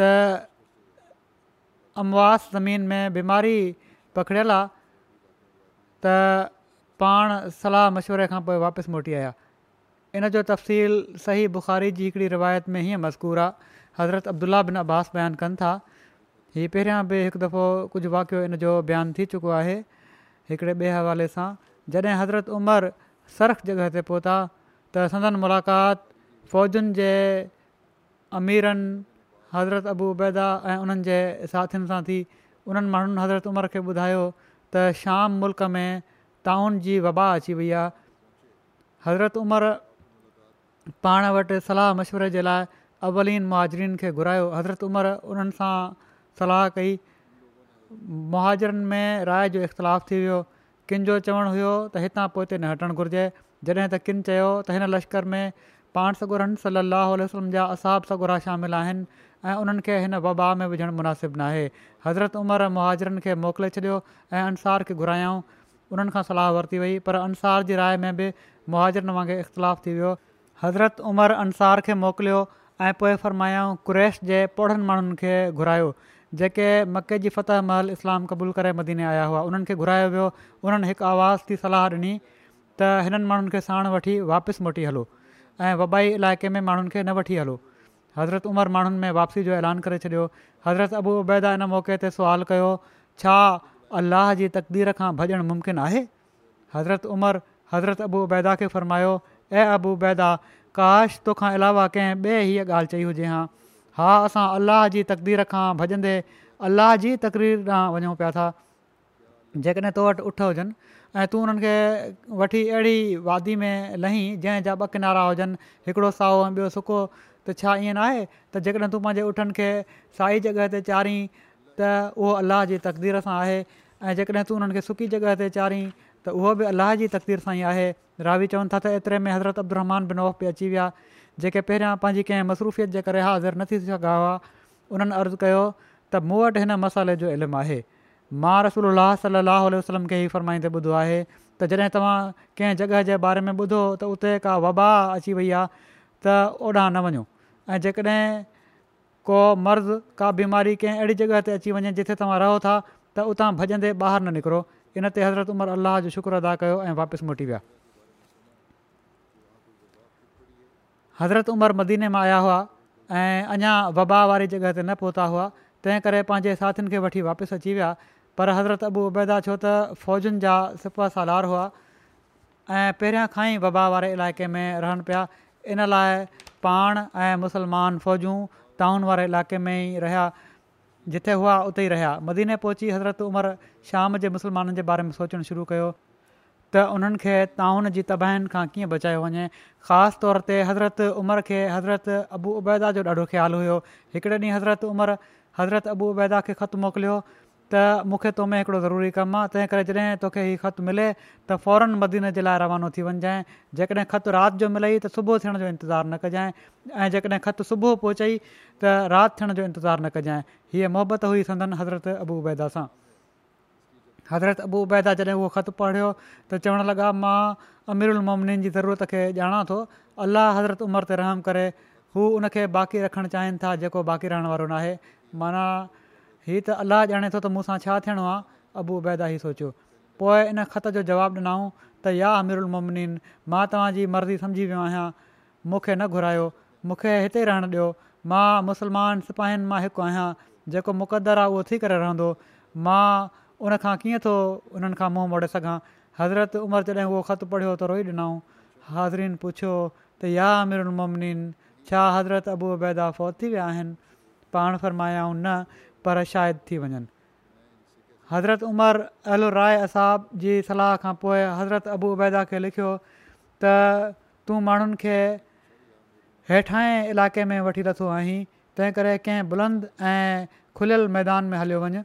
अम्बास ज़मीन में बीमारी पकड़ियल आहे त पाण सलाह मशवरे खां पोइ वापसि मोटी आया इन जो तफ़सील सही बुख़ारी जी हिकिड़ी रिवायत में हीअं मज़कूर आहे हज़रत अब्दुल्ला बिन अब्बास बयानु कनि था हीअ पहिरियां बि हिकु दफ़ो कुझु वाक़ियो इन जो बयानु थी चुको आहे हिकिड़े ॿिए हवाले सां जॾहिं हज़रत उमिरि सरख जॻह ते पहुता त संदन मुलाक़ात फ़ौजुनि जे अमीरनि हज़रत अबूबैदा ऐं उन्हनि जे साथियुनि सां थी उन्हनि माण्हुनि हज़रत उमिरि खे ॿुधायो त शाम मुल्क में ताउन जी वबा अची वई आहे हज़रत उमिरि पाण वटि सलाह मशवरे जे लाइ अवलीनि महाजरीन खे घुरायो हज़रत उमिरि उन्हनि सलाह कई मुहाजरनि में राय जो इख़्तिलाफ़ु थी वियो किन जो चवणु हुयो त हितां पोइ हिते न हटणु घुरिजे जॾहिं त किन चयो त हिन लश्कर में पाण सॻु सली अलाह वसलम जा असाब सा शामिल आहिनि ऐं हिन वबा में विझणु मुनासिबु नाहे हज़रत उमिरि मुहाजरनि खे मोकिले छॾियो ऐं अंसार खे घुरायाऊं उन्हनि खां सलाहु वरिती वई पर अंसार जी राय में बि मुहाजरनि वांगुरु इख़्तिलाफ़ु थी वियो हज़रत उमरि अंसार खे मोकिलियो ऐं पोइ फरमायाऊं क्रैश जे पोढ़नि माण्हुनि खे घुरायो जेके मके जी फतेह महल इस्लाम क़बूल करे मदीने आया हुआ उन्हनि खे घुरायो वियो उन्हनि हिकु आवाज़ थी सलाह ॾिनी त हिननि माण्हुनि खे साण वठी वापसि मोटी हलो ऐं वबाई इलाइक़े में माण्हुनि खे न वठी हलो हज़रत उमिरि माण्हुनि में वापसी जो ऐलान करे छॾियो हज़रत अबू उबैदा इन मौक़े ते सुवाल कयो छा अलाह जी तक़दीर खां भॼणु मुमकिनु आहे हज़रत उमर हज़रत अबूबैदा खे फ़र्मायो ऐं उबैदा काश तोखां अलावा कंहिं ॿिए हीअ ॻाल्हि चई हुजे हा हा असां अल्लाह जी तक़दीर खां भॼंदे अल्लाह जी तक़रीर ॾांहुं वञूं पिया था जेकॾहिं तो वटि उठ हुजनि ऐं तूं उन्हनि खे वठी अहिड़ी वादी में लही जंहिं जा ॿ किनारा हुजनि हिकिड़ो साओ ऐं ॿियो सुको त छा ईअं न आहे त जेकॾहिं तूं पंहिंजे उठनि खे साई जॻह ते चाढ़ी त उहो अल्लाह जी तक़दीर सां आहे ऐं जेकॾहिं तूं उन्हनि खे सुकी जॻह ते चाढ़ी त उहो बि अलाह जी तकदीर सां ई आहे रावी चवनि था त एतिरे में हज़रत अब्दुमान बि अची विया जेके पहिरियां पंहिंजी कंहिं मसरूफ़ियत जे करे हाज़िर न थी सघिया हुआ उन्हनि अर्ज़ु कयो त मूं वटि हिन मसाले जो इल्मु आहे मां रसूल अलाह सलाहु वसलम खे ई फ़रमाईंदे ॿुधो आहे त जॾहिं तव्हां कंहिं जॻह जे बारे में ॿुधो त उते का वबा अची वई आहे त ओॾांहुं न वञो ऐं जेकॾहिं को मर्ज़ का बीमारी कंहिं अहिड़ी जॻह ते अची वञे जिथे तव्हां रहो था त उतां भॼंदे ॿाहिरि न निकिरो इन ते हज़रत उमर अलाह जो शुक्र अदा कयो ऐं वापसि मोटी विया हज़रत उमिरि मदीने मां आया हुआ ऐं अञा वबा वारी जॻह ते न पहुता हुआ तंहिं करे पंहिंजे साथियुनि खे वठी वापसि अची विया पर हज़रत अबू उबैदा छो त फ़ौजुनि जा सिपा सालार हुआ ऐं पहिरियां खां ई वबा वारे इलाइक़े में रहनि पिया इन लाइ पाण ऐं मुसलमान फ़ौजूं टाउन वारे इलाइक़े में ई रहिया जिथे हुआ उते ई रहिया मदीने पहुची हज़रत उमिरि शाम जे मुस्लमाननि जे बारे में सोचणु शुरू कयो त उन्हनि खे ताउन जी तबाहनि खां कीअं बचायो वञे ख़ासि तौर ते हज़रत उमिरि खे हज़रत अबू उबैदा जो ॾाढो ख़्यालु हुयो हिकिड़े ॾींहुं हज़रत उमिरि हज़रत अबूबैदा खे ख़तु मोकिलियो त मूंखे तोमें हिकिड़ो ज़रूरी कमु आहे तंहिं करे जॾहिं तोखे हीउ ख़तु मिले त फौरन मदीन जे लाइ रवानो थी वञजांइ जेकॾहिं ख़तु राति जो मिलई त सुबुह थियण जो इंतज़ारु न कजांइ ऐं जेकॾहिं ख़तु सुबुह पहुचईं त राति थियण जो इंतज़ारु न कजांइ हीअ मुहबत हुई संदन हज़रत अबू उबैदा सां हज़रत अबू उबैदा जॾहिं उहो ख़त पढ़ियो त चवणु लॻा मां अमीर उलमोमन जी ज़रूरत खे ॼाणा थो अल्लाह हज़रत उमिरि ते रहम करे हू उनखे बाक़ी रखणु चाहिनि था जेको बाक़ी रहण वारो न माना ही त अलाह ॼाणे थो त मूंसां छा थियणो आहे अबू उबैदा ई सोचियो पोइ इन ख़त जो जवाबु ॾिनऊं त या अमिरमन मां तव्हांजी मर्ज़ी सम्झी वियो आहियां मूंखे न घुरायो मूंखे हिते रहणु ॾियो मां मुस्लमान सिपाहिनि मां हिकु आहियां जेको मुक़दरु आहे उहो थी करे रहंदो मां उनखां कीअं थो उन्हनि खां मुंहुं मोड़े सघां हज़रत उमिरि जॾहिं उहो ख़तु पढ़ियो त रोई ॾिनऊं हाज़रीन पुछियो त या अमिर मुमनीन छा हज़रत अबू अबैदा फ़ौत थी विया आहिनि पाण न पर शायदि थी वञनि हज़रत उमिरि अल राय असाब जी सलाह खां पोइ हज़रत अबू अबैदा खे लिखियो त तूं माण्हुनि खे हेठां इलाइक़े में वठी लथो आहीं तंहिं करे कंहिं बुलंद ऐं खुलियल मैदान में हलियो वञु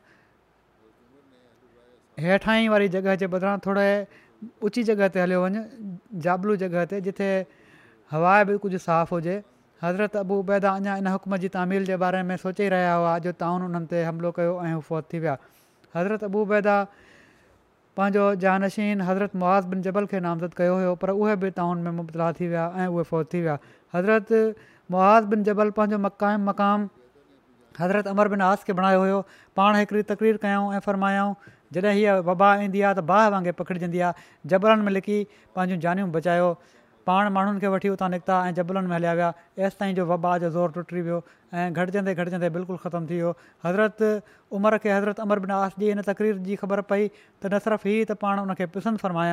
हेठाई ई वारी जॻह जे बदिरां थोरे ऊची जॻह ते हलियो वञु जाबलू जॻह ते जिथे हवा बि कुझु साफ़ु हुजे हज़रत अबू अबूबैदा अञा इन हुकम जी तामील जे बारे में सोचे रहिया हुआ जो ताउन हुननि ते हमिलो कयो ऐं फ़ौत थी विया हज़रत अबू अबूबैदा पंहिंजो जानशीन हज़रत मुआज़ बिन जबल खे नामज़द कयो हुयो पर उहे बि ताउन में मुबतला थी विया ऐं उहे फ़ौत थी विया हज़रत मुआज़ बिन जबल पंहिंजो मक़ामु मक़ाम हज़रत अमर बिन आस खे बणायो हुयो पाण हिकिड़ी तकरीर कयऊं ऐं फ़रमायाऊं जॾहिं हीअ वबा ईंदी आहे त बाह वांगुरु पखिड़िजंदी आहे जबलनि में लिकी पंहिंजूं जानियूं बचायो पाण माण्हुनि खे वठी उतां निकिता ऐं जबलनि में हलिया विया एसिताईं जो वबा जो ज़ोर टुटी वियो ऐं घटिजंदे घटिजंदे बिल्कुलु ख़तमु थी वियो हज़रत उमिरि खे हज़रत अमर बिन आस जी हिन तकरीर जी ख़बर पई त न सिर्फ़ु हीअ त पाण उन खे पिसंदि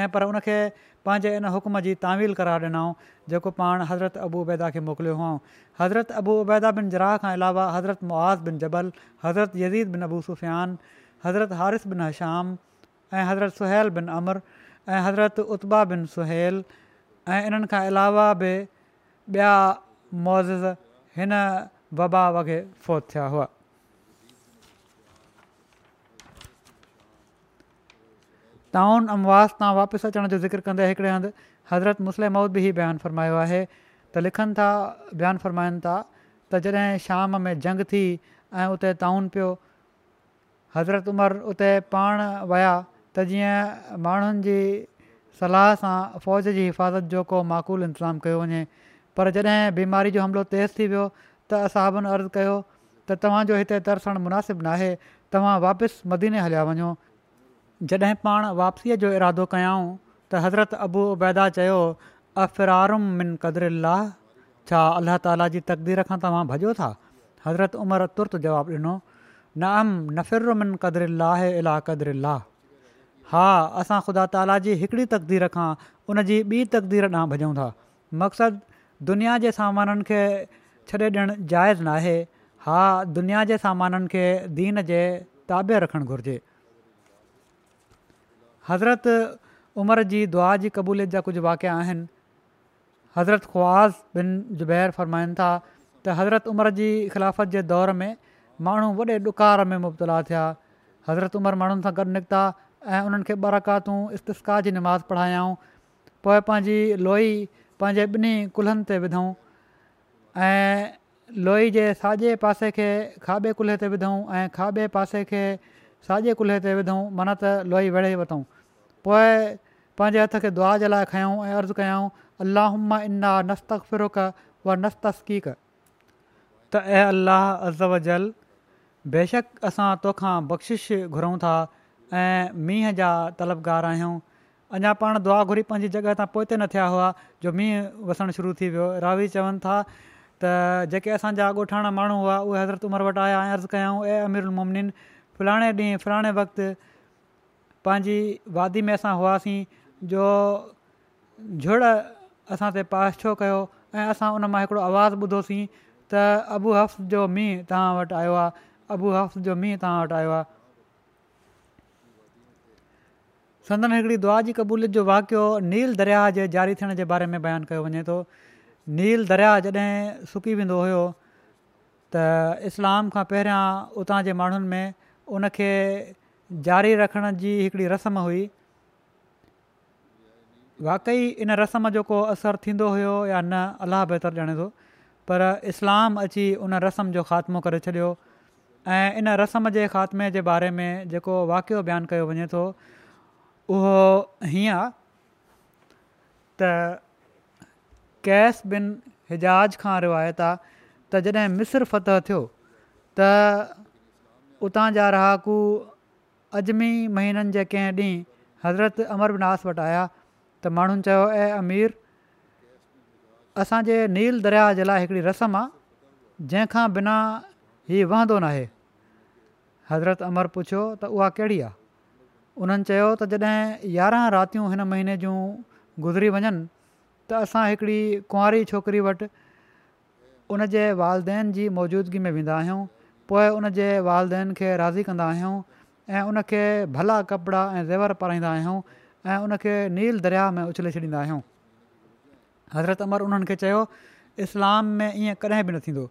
ऐं पर उनखे पंहिंजे इन हुकुम जी तामील करार ॾिनऊं जेको पाण हज़रत अबू उबैदा खे मोकिलियो हुअऊं हज़रत अबू उबैदा बिन जराह खां अलावा हज़रत मुआज़ बिन जबल हज़रत यज़ीद बिन अबू सुफ़ियान हज़रत हारिस बिन हशाम ऐं हज़रत सुहल बिन अमर ऐं हज़रत उत्बा बिन सुहैल ऐं इन्हनि अलावा बि ॿिया मोज़ हिन वबा वगे फ़ौत थिया हुआ ताउन अमवास तां वापसि अचण जो ज़िक्र कंदे हिकिड़े हंधि हज़रत मुस्लिम बि बयानु फ़रमायो आहे त लिखनि था बयानु फ़रमाइनि था त जॾहिं शाम में जंग थी ऐं उते ताउन पियो हज़रत उमिरि उते पाण विया त जीअं माण्हुनि जी सलाह सां फ़ौज जी हिफ़ाज़त जो को माक़ूल इंतज़ाम कयो वञे पर जॾहिं बीमारी जो हमिलो तेज़ थी वियो त असाबुनि अर्ज़ु कयो त तव्हांजो हिते तरसणु मुनासिबु न आहे तव्हां वापसि मदीने हलिया वञो जॾहिं पाण वापसीअ जो इरादो कयाऊं त हज़रत अबू अबैदा चयो अफ़रारम मिन कदुरुल छा अलाह ताला जी तक़दीर खां तव्हां भॼो था हज़रत उमर तुर्त जवाबु ॾिनो नाम नफ़िर नफ़िरमिन कदर लाह इला क़दर लाह हा असां ख़ुदा ताला जी हिकिड़ी तक़दीर खां उन जी ॿी तक़दीर ॾांहुं भॼूं था मक़्सदु दुनिया जे सामाननि खे छॾे ॾियणु जाइज़ नाहे हा दुनिया जे सामाननि खे दीन जे ताबे रखणु घुरिजे हज़रत उमिरि जी दुआ जी क़बूलियत जा कुझु वाक़िआ आहिनि हज़रत ख़्वाज़ बिन ज़ुबैर फ़रमाइनि था त हज़रत उमिरि जी ख़िलाफ़त जे दौर में माण्हू वॾे ॾुकार में मुबतला थिया हज़रत उमिरि माण्हुनि सां गॾु निकिता ऐं उन्हनि खे बरकातूं इस्तकाह जी निमाज़ पोइ पंहिंजी लोई पंहिंजे ॿिन्ही कुल्हनि ते विधूं ऐं लोई जे साॼे पासे खे खाॿे कुल्हे ते विधूं ऐं खाॿे पासे खे साॼे कुल्हे ते मन त लोई वेड़े वरितऊं पोइ पंहिंजे हथ खे दुआ जे लाइ खंयो ऐं अर्ज़ु कयूं अलाह इन्ना नस्तक़िरुक उहा नस्तस्की कर त ऐं अलाह वजल बेशक असां तोखा बख़्शिश घुरूं था ऐं मींहं जा तलबगार आहियूं अञा पाण दुआ घुरी पंहिंजी जॻहि तां पोइ त न थिया हुआ जो मींहुं वसणु शुरू थी वियो रावी चवनि था त जेके असांजा ॻोठाणा माण्हू हुआ उहे हज़रत उमिरि वटि आया ऐं अर्ज़ु कयाऊं ए अमीर उलमन फलाणे ॾींहुं फलाणे वक़्ति पंहिंजी वादी में असां हुआसीं जो झुड़ असां ते पास छो कयो ऐं असां उन मां हिकिड़ो आवाज़ु ॿुधोसीं त अबू हफ़्स जो मींहुं तव्हां वटि आयो आहे अबू हफ़्स जो मींहुं तव्हां वटि आयो आहे संदन हिकिड़ी दुआ जी क़बूलियत जो वाक़ियो नील दरिया जे ज़ारी थियण जे बारे में बयानु कयो वञे थो नील दरिया जॾहिं सुकी वेंदो हुओ त इस्लाम खां पहिरियां उतां जे माण्हुनि में उनखे ज़ारी रखण जी हिकिड़ी रस्म हुई वाकई इन रस्म जो को असरु थींदो हुयो या न अलाह बहितर ॼाणे थो पर इस्लाम अची उन रस्म जो ख़ात्मो करे छॾियो ऐं इन रस्म जे ख़ात्मे जे बारे में जेको वाक़ियो बयानु कयो वञे थो उहो हीअं त कैस बिन हिजाज़ खां रिवायत आहे त जॾहिं मिस्र फत थियो त उतां जा रहाकू अजमी महीननि जे कंहिं ॾींहुं हज़रत अमर बिनास वटि आया त माण्हुनि चयो ऐं अमीर असांजे नील दरिया जे लाइ हिकिड़ी रस्म आहे जंहिंखां बिना हीउ वहंदो नाहे हज़रत अमर पुछियो त उहा कहिड़ी आहे उन्हनि चयो त जॾहिं यारहं रातियूं हिन महीने जूं गुज़री वञनि त असां हिकिड़ी कुंवारी छोकिरी वटि उनजे वालदेन जी मौजूदगी में वेंदा आहियूं पोइ उन जे वालदेन खे राज़ी कंदा आहियूं ऐं उनखे भला कपिड़ा ऐं ज़ेवर पाराईंदा आहियूं ऐं उनखे नील दरिया में उछले छॾींदा आहियूं हज़रत अमर उन्हनि इस्लाम में ईअं कॾहिं बि न थींदो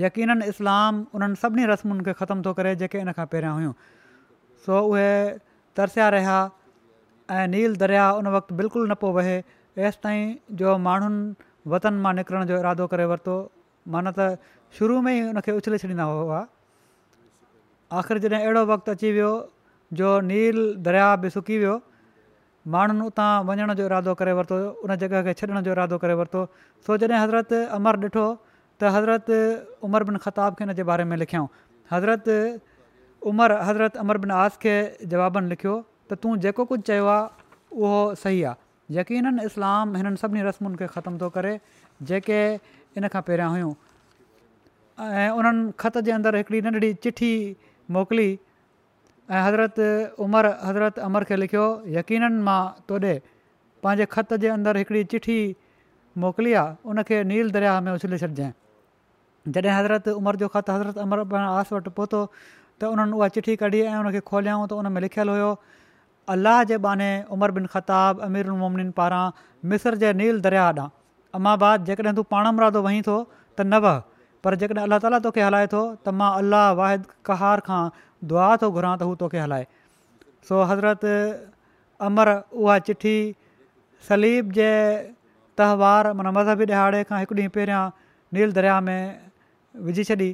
यकीन इस्लाम उन्हनि सभिनी रस्मुनि खे ख़तमु थो करे जेके इन खां पहिरियां हुयूं सो उहे तरसिया रहिया ऐं नील दरिया उन वक़्तु बिल्कुलु न पियो वहे एसि ताईं जो माण्हुनि वतन मां निकिरण जो इरादो करे वरितो माना त शुरू में ई उन उछले छॾींदा हुआ आख़िर जॾहिं अहिड़ो वक़्तु अची वियो जो नील दरिया बि सुकी वियो माण्हुनि उतां वञण जो इरादो करे वरितो उन जॻह खे छॾण जो इरादो करे वरितो सो जॾहिं हज़रत अमर ॾिठो त हज़रत उमर बिन ख़ताबु खे हिन जे बारे में حضرت عمر حضرت हज़रत अमर बिन आस جوابن जवाबनि تو त तूं जेको وہ صحیح आहे उहो सही ان यकीननि इस्लाम کے ختم تو کرے ख़तमु ان करे जेके इन खां خط हुयूं اندر ایکڑی ख़त چٹھی موکلی حضرت नंढड़ी حضرت عمر کے हज़रति हज़रत अमर دے लिखियो خط मां तो ایکڑی چٹھی ख़त ان کے نیل دریا میں आहे उन जॾहिं हज़रत उमिरि जो ख़त हज़रत अमर आस वटि पहुतो त उन्हनि उहा चिठी कढी ऐं उन खे खोलियऊं त उन में लिखियलु हुयो अलाह जे बाने उमर बिन ख़ताब अमीर उन मोमननि पारां मिस्र जे नील दरिया ॾांहुं अमाबाद जेकॾहिं तूं पाण मरादो वही थो त न वह पर जेकॾहिं अल्लाह ताला तोखे हलाए थो त मां अलाह वाहिद कहार खां दुआ थो घुरां त हू तोखे हलाए सो हज़रत अमर उहा चिठी सलीब जे त्योहार माना मज़हबी ॾिहाड़े खां हिकु ॾींहुं पहिरियां नील दरिया में विझी छॾी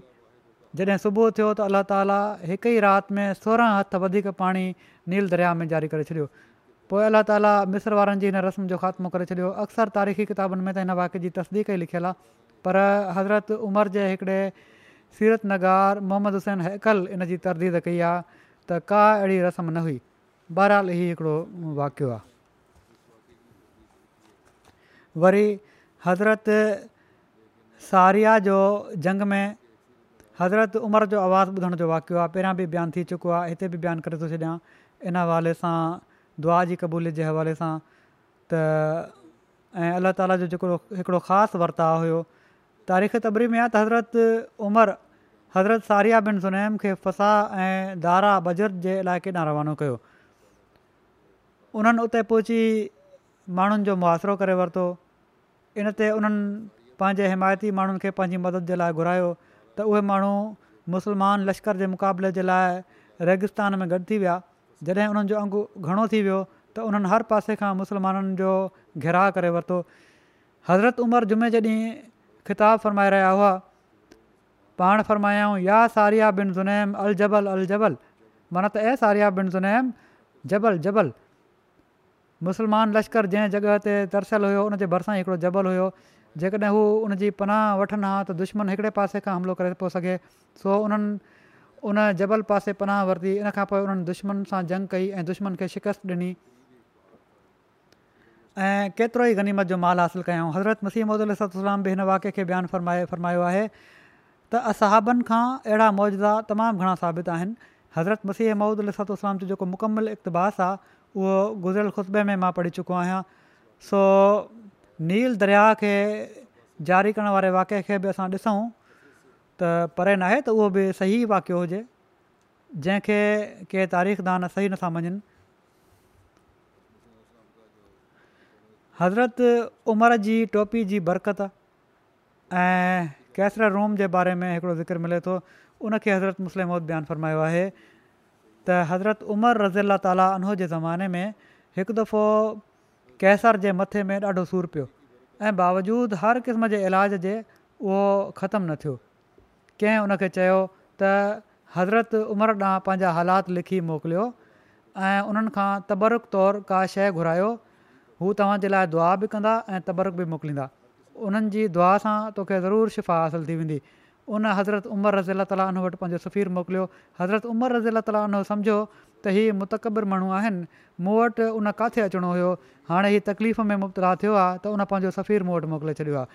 जॾहिं सुबुह थियो त अल्ला ताला हिकु ई राति में सोरहं हथ वधीक पाणी नील दरिया में जारी करे छॾियो पोइ अलाह ताला मिस्र वारनि जी हिन रस्म जो ख़ात्मो करे छॾियो अक्सर तारीख़ी किताबनि में त हिन वाक्य जी तस्दीक ई लिखियलु आहे पर हज़रत उमिरि जे हिकिड़े सीरत नगार मोहम्मद हुसैन हैकल इन जी तरदीद कई आहे त का अहिड़ी रस्म न हुई बहरहाल इहो हिकिड़ो वाक़ियो आहे वरी हज़रत सारिया जो जंग में हज़रत उमिरि जो आवाज़ु ॿुधण जो वाक़ियो आहे पहिरियां बि बयानु थी चुको आहे हिते बि बयानु करे थो छॾिया इन हवाले सां दुआ जी क़बूलियत जे हवाले सां त ऐं अलाह ताला जो जेको हिकिड़ो ख़ासि वर्ताव हुयो तारीख़ तबरी में आहे त हज़रत उमर हज़रत सारिया बिन सुनैम खे फ़सा ऐं दारा बजर जे लाइ केॾांहुं रवानो कयो उन्हनि उते पहुची माण्हुनि जो मुआासिरो करे वरितो इन ते उन्हनि पंहिंजे हिमायती माण्हुनि खे पंहिंजी मदद जे लाइ घुरायो त उहे माण्हू मुसलमान लश्कर जे मुक़ाबले जे लाइ रेगिस्तान में गॾु थी विया जॾहिं उन्हनि जो अंगु घणो थी वियो त उन्हनि हर पासे खां मुसलमाननि जो घिराह करे वरितो हज़रत उमर जुमे जॾहिं ख़िताब फ़रमाए रहिया हुआ पाण फ़र्मायाऊं या सारिया बिन जुनैम अल जबल अल जबल माना त ए सारिया बिन जुनैम जबल जबल मुसलमान लश्कर जंहिं जॻह ते तरसियलु हुयो उनजे भरिसां हिकिड़ो जबल हुयो जेकॾहिं हू उन जी पनाह वठनि हा त दुश्मन हिकिड़े पासे खां हमिलो करे थो सघे सो उन्हनि उन जबल पासे पनाह वरिती इन खां पोइ उन्हनि दुश्मन सां जंग कई ऐं दुश्मन खे शिकस्त ॾिनी ऐं केतिरो ई गनीमत जो माल हासिलु कयूं हज़रत मसीह महूदलाम बि हिन वाक़े खे बयानु फ़रमाए फरमायो आहे त असाबनि खां अहिड़ा मौजदा तमामु घणा साबित आहिनि हज़रत मसीह महूद लूसलाम जो जेको मुकमल इक़्तबास आहे उहो गुज़िरियल ख़ुशबे में मां पढ़ी चुको आहियां सो नील दरिया खे ज़ारी करण वारे वाकिए खे बि असां ॾिसूं त परे न आहे त उहो बि सही वाकियो हुजे जंहिंखे के तारीख़ दान सही नथा मञनि हज़रत उमिरि जी टोपी जी बरक़त ऐं कैसर रोम जे बारे में हिकिड़ो ज़िक्र मिले थो उनखे हज़रत मुस्लिम बयानु फरमायो आहे त हज़रत उमर रज़ीला ताली उनो जे ज़माने में हिकु दफ़ो कैसर जे मथे में ॾाढो सूरु पियो ऐं बावजूद हर क़िस्म जे इलाज जे उहो ख़तमु न थियो कंहिं उन खे चयो त हज़रत उमिरि ॾांहुं पंहिंजा हालात लिखी मोकिलियो ऐं उन्हनि खां तबरुक तौरु का शइ घुरायो हू तव्हांजे लाइ दुआ बि कंदा ऐं तबरक बि मोकिलींदा उन्हनि जी दुआ सां तोखे ज़रूरु शिफ़ा हासिलु थी वेंदी उन हज़रत उमर रज़ी लाइ ताली वटि पंहिंजो मोकिलियो हज़रत उमर रज़ी लाइ ताली सम्झो त हीअ मुतकबर माण्हू आहिनि मूं वटि उन किथे अचिणो हुयो हाणे हीअ तकलीफ़ में मुबतला थियो आहे त उन पंहिंजो सफ़ीरु मूं वटि मोकिले छॾियो आहे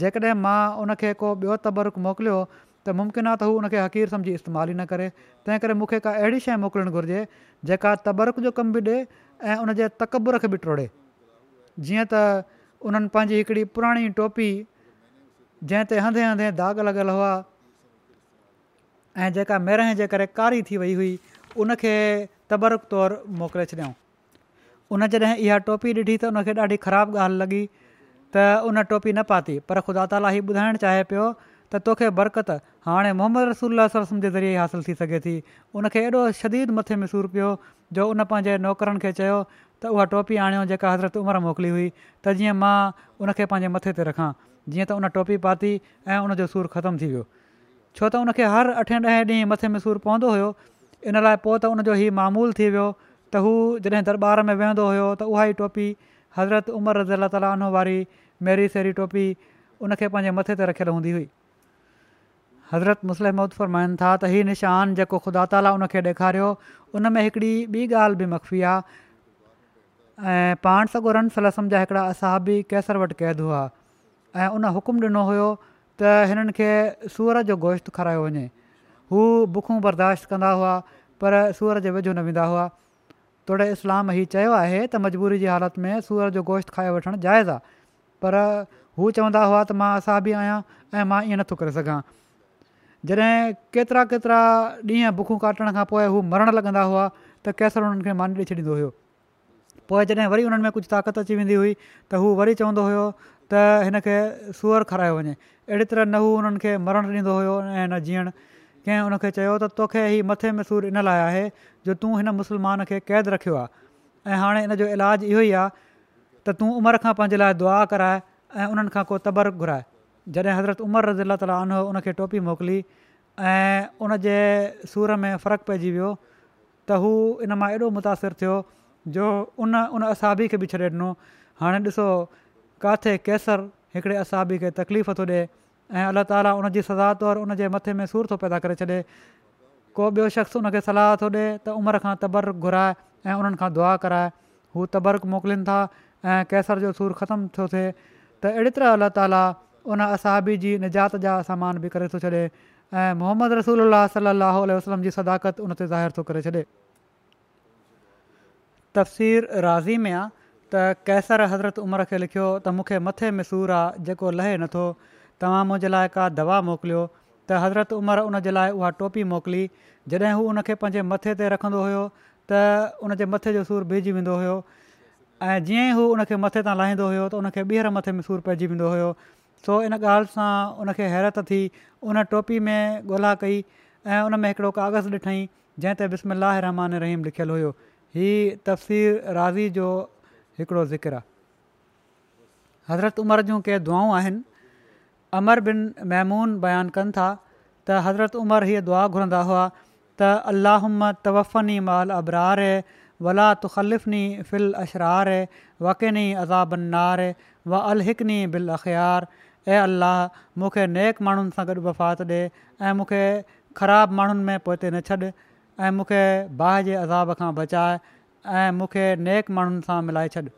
जेकॾहिं मां को ॿियो तबरुक मोकिलियो त मुमकिन आहे त हू उन हक़ीर सम्झी इस्तेमालु ई न करे तंहिं करे मूंखे का अहिड़ी शइ मोकिलणु घुरिजे जेका तबरुक जो कमु बि ॾिए ऐं उन जे तकबुर खे बि टोड़े जीअं त उन्हनि पंहिंजी हिकिड़ी पुराणी टोपी जंहिं ते हंधे हंधे दाग़ लॻियल हुआ ऐं जेका कारी थी वई हुई उन खे तबरुक तौरु मोकिले छॾियऊं उन जॾहिं इहा टोपी ॾिठी त उनखे ॾाढी ख़राबु ॻाल्हि लॻी त उन टोपी न पाती पर ख़ुदा ताली ही ॿुधाइणु चाहे पियो त तोखे बरक़त हाणे मोहम्मद रसूल सरसम जे ज़रिए हासिलु थी सघे थी उनखे एॾो शदीद मथे में सूरु पियो जो उन पंहिंजे नौकरनि खे चयो त उहा टोपी आणियो जेका हज़रत उमिरि मोकिली हुई त जीअं मां उनखे पंहिंजे मथे ते रखां जीअं त उन टोपी पाती ऐं उनजो सूरु ख़तमु थी वियो छो त उनखे हर अठे ॾहें ॾींहुं मथे में सूरु पवंदो हुयो इन लाइ पोइ त उनजो हीउ मामूलु थी वियो त हू जॾहिं दरॿार में वेहंदो हुयो त उहा ई टोपी हज़रत उमर रज़ी अलाह ताल उन्हनि वारी मेरी सेरी टोपी उन खे पंहिंजे मथे ते रखियलु हूंदी हुई हज़रत मुस्लिम मौत माइनि था त हीउ निशान जेको ख़ुदा ताली उन खे ॾेखारियो उन में हिकिड़ी ॿी ॻाल्हि बि मखफ़ी आहे ऐं पाण सगोर सलसम जा हिकिड़ा असाबी कैसर वटि क़ैद हुआ ऐं उन हुकुम ॾिनो हुयो त हिननि खे सूर जो गोश्त खारायो वञे हू बुखूं बर्दाश्त कंदा हुआ पर सूअर जे वेझो न वेंदा हुआ तोड़े इस्लाम हीउ चयो आहे त मजबूरी जी हालति में सूअर जो गोश्त खाए वठणु जाइज़ु आहे पर हू चवंदा हुआ त मां असां आहियां ऐं मां ईअं नथो करे सघां जॾहिं केतिरा केतिरा ॾींहं बुखूं काटण खां पोइ हू मरणु लॻंदा हुआ त कैसर उन्हनि खे मान ॾेई छॾींदो हुयो पोइ जॾहिं वरी उन्हनि में कुझु ताक़त अची वेंदी हुई त हू वरी चवंदो हुयो त हिन खे सूअर खारायो वञे अहिड़ी तरह न हू हुननि खे मरणु ॾींदो हुयो ऐं कंहिं हुन चयो त तोखे ई मथे में सूरु इन लाइ आहे जो तूं हिन मुस्लमान खे क़ैद रखियो आहे ऐं हाणे इन जो इलाजु इहो ई आहे त तूं उमिरि खां पंहिंजे लाइ दुआ कराए ऐं उन्हनि खां को घुराए जॾहिं हज़रत उमर रज़ीला तालो उन खे टोपी मोकिली ऐं उन जे सूर में फ़र्क़ु पइजी वियो त हू इन मां एॾो मुतासिरु थियो जो उन उन असाबी खे बि छॾे ॾिनो हाणे ॾिसो किथे केसर हिकिड़े असाबी खे तकलीफ़ थो ॾिए ऐं अलाह ताली उन जी सदातवर उनजे मथे में सूर थो पैदा करे छॾे को ॿियो शख़्स उनखे सलाह थो ॾिए त उमिरि खां तबर घुराए ऐं उन्हनि खां दुआ कराए हू तबर्क मोकिलनि था ऐं कैसर जो सूरु ख़तमु थो थिए त अहिड़ी तरह अलाह ताली उन असाबी जी निजात जा सामान बि करे थो छॾे ऐं मोहम्मद रसूल अलाह वसलम जी सदाकत उन ते ज़ाहिर थो करे छ्ॾे तफ़सीर राज़ी में आहे त कैसर हज़रत उमिरि खे लिखियो त मूंखे मथे में सूरु आहे जेको लहे नथो तव्हां मुंहिंजे लाइ का दवा मोकिलियो त हज़रत उमिरि उनजे लाइ उहा टोपी मोकिली जॾहिं हू उनखे पंहिंजे मथे ते रखंदो हुयो त उनजे मथे जो सूरु बीहजी वेंदो हुयो ऐं जीअं ई हू उनखे मथे तां लाहींदो हुयो त उनखे ॿीहर मथे में सूरु पइजी वेंदो हुयो सो इन ॻाल्हि सां उनखे हैरत थी उन टोपी में ॻोल्हा कई ऐं उन में हिकिड़ो कागज़ु ॾिठईं जंहिं ते रहीम लिखियलु हुयो तफ़सीर राज़ी जो हिकिड़ो आहे हज़रत उमिरि जूं के दुआ आहिनि अमर बिन मैमून बयानु कनि था त हज़रत उमर हीअ दुआ घुरंदा हुआ त अल्लाहम्मद तवफ़नी माल अबरार वला तुखलिफ़िनी फिल अशरार वकनि अज़ाबनार व अलहिकनी बिल अख़ियार ऐ अल्लाह मूंखे नेक माण्हुनि सां गॾु वफ़ात ॾिए ऐं मूंखे ख़राबु माण्हुनि में पहुते न छॾ ऐं मूंखे बाहि जे अज़ाब खां बचाए ऐं मूंखे नेक माण्हुनि सां मिलाए छॾि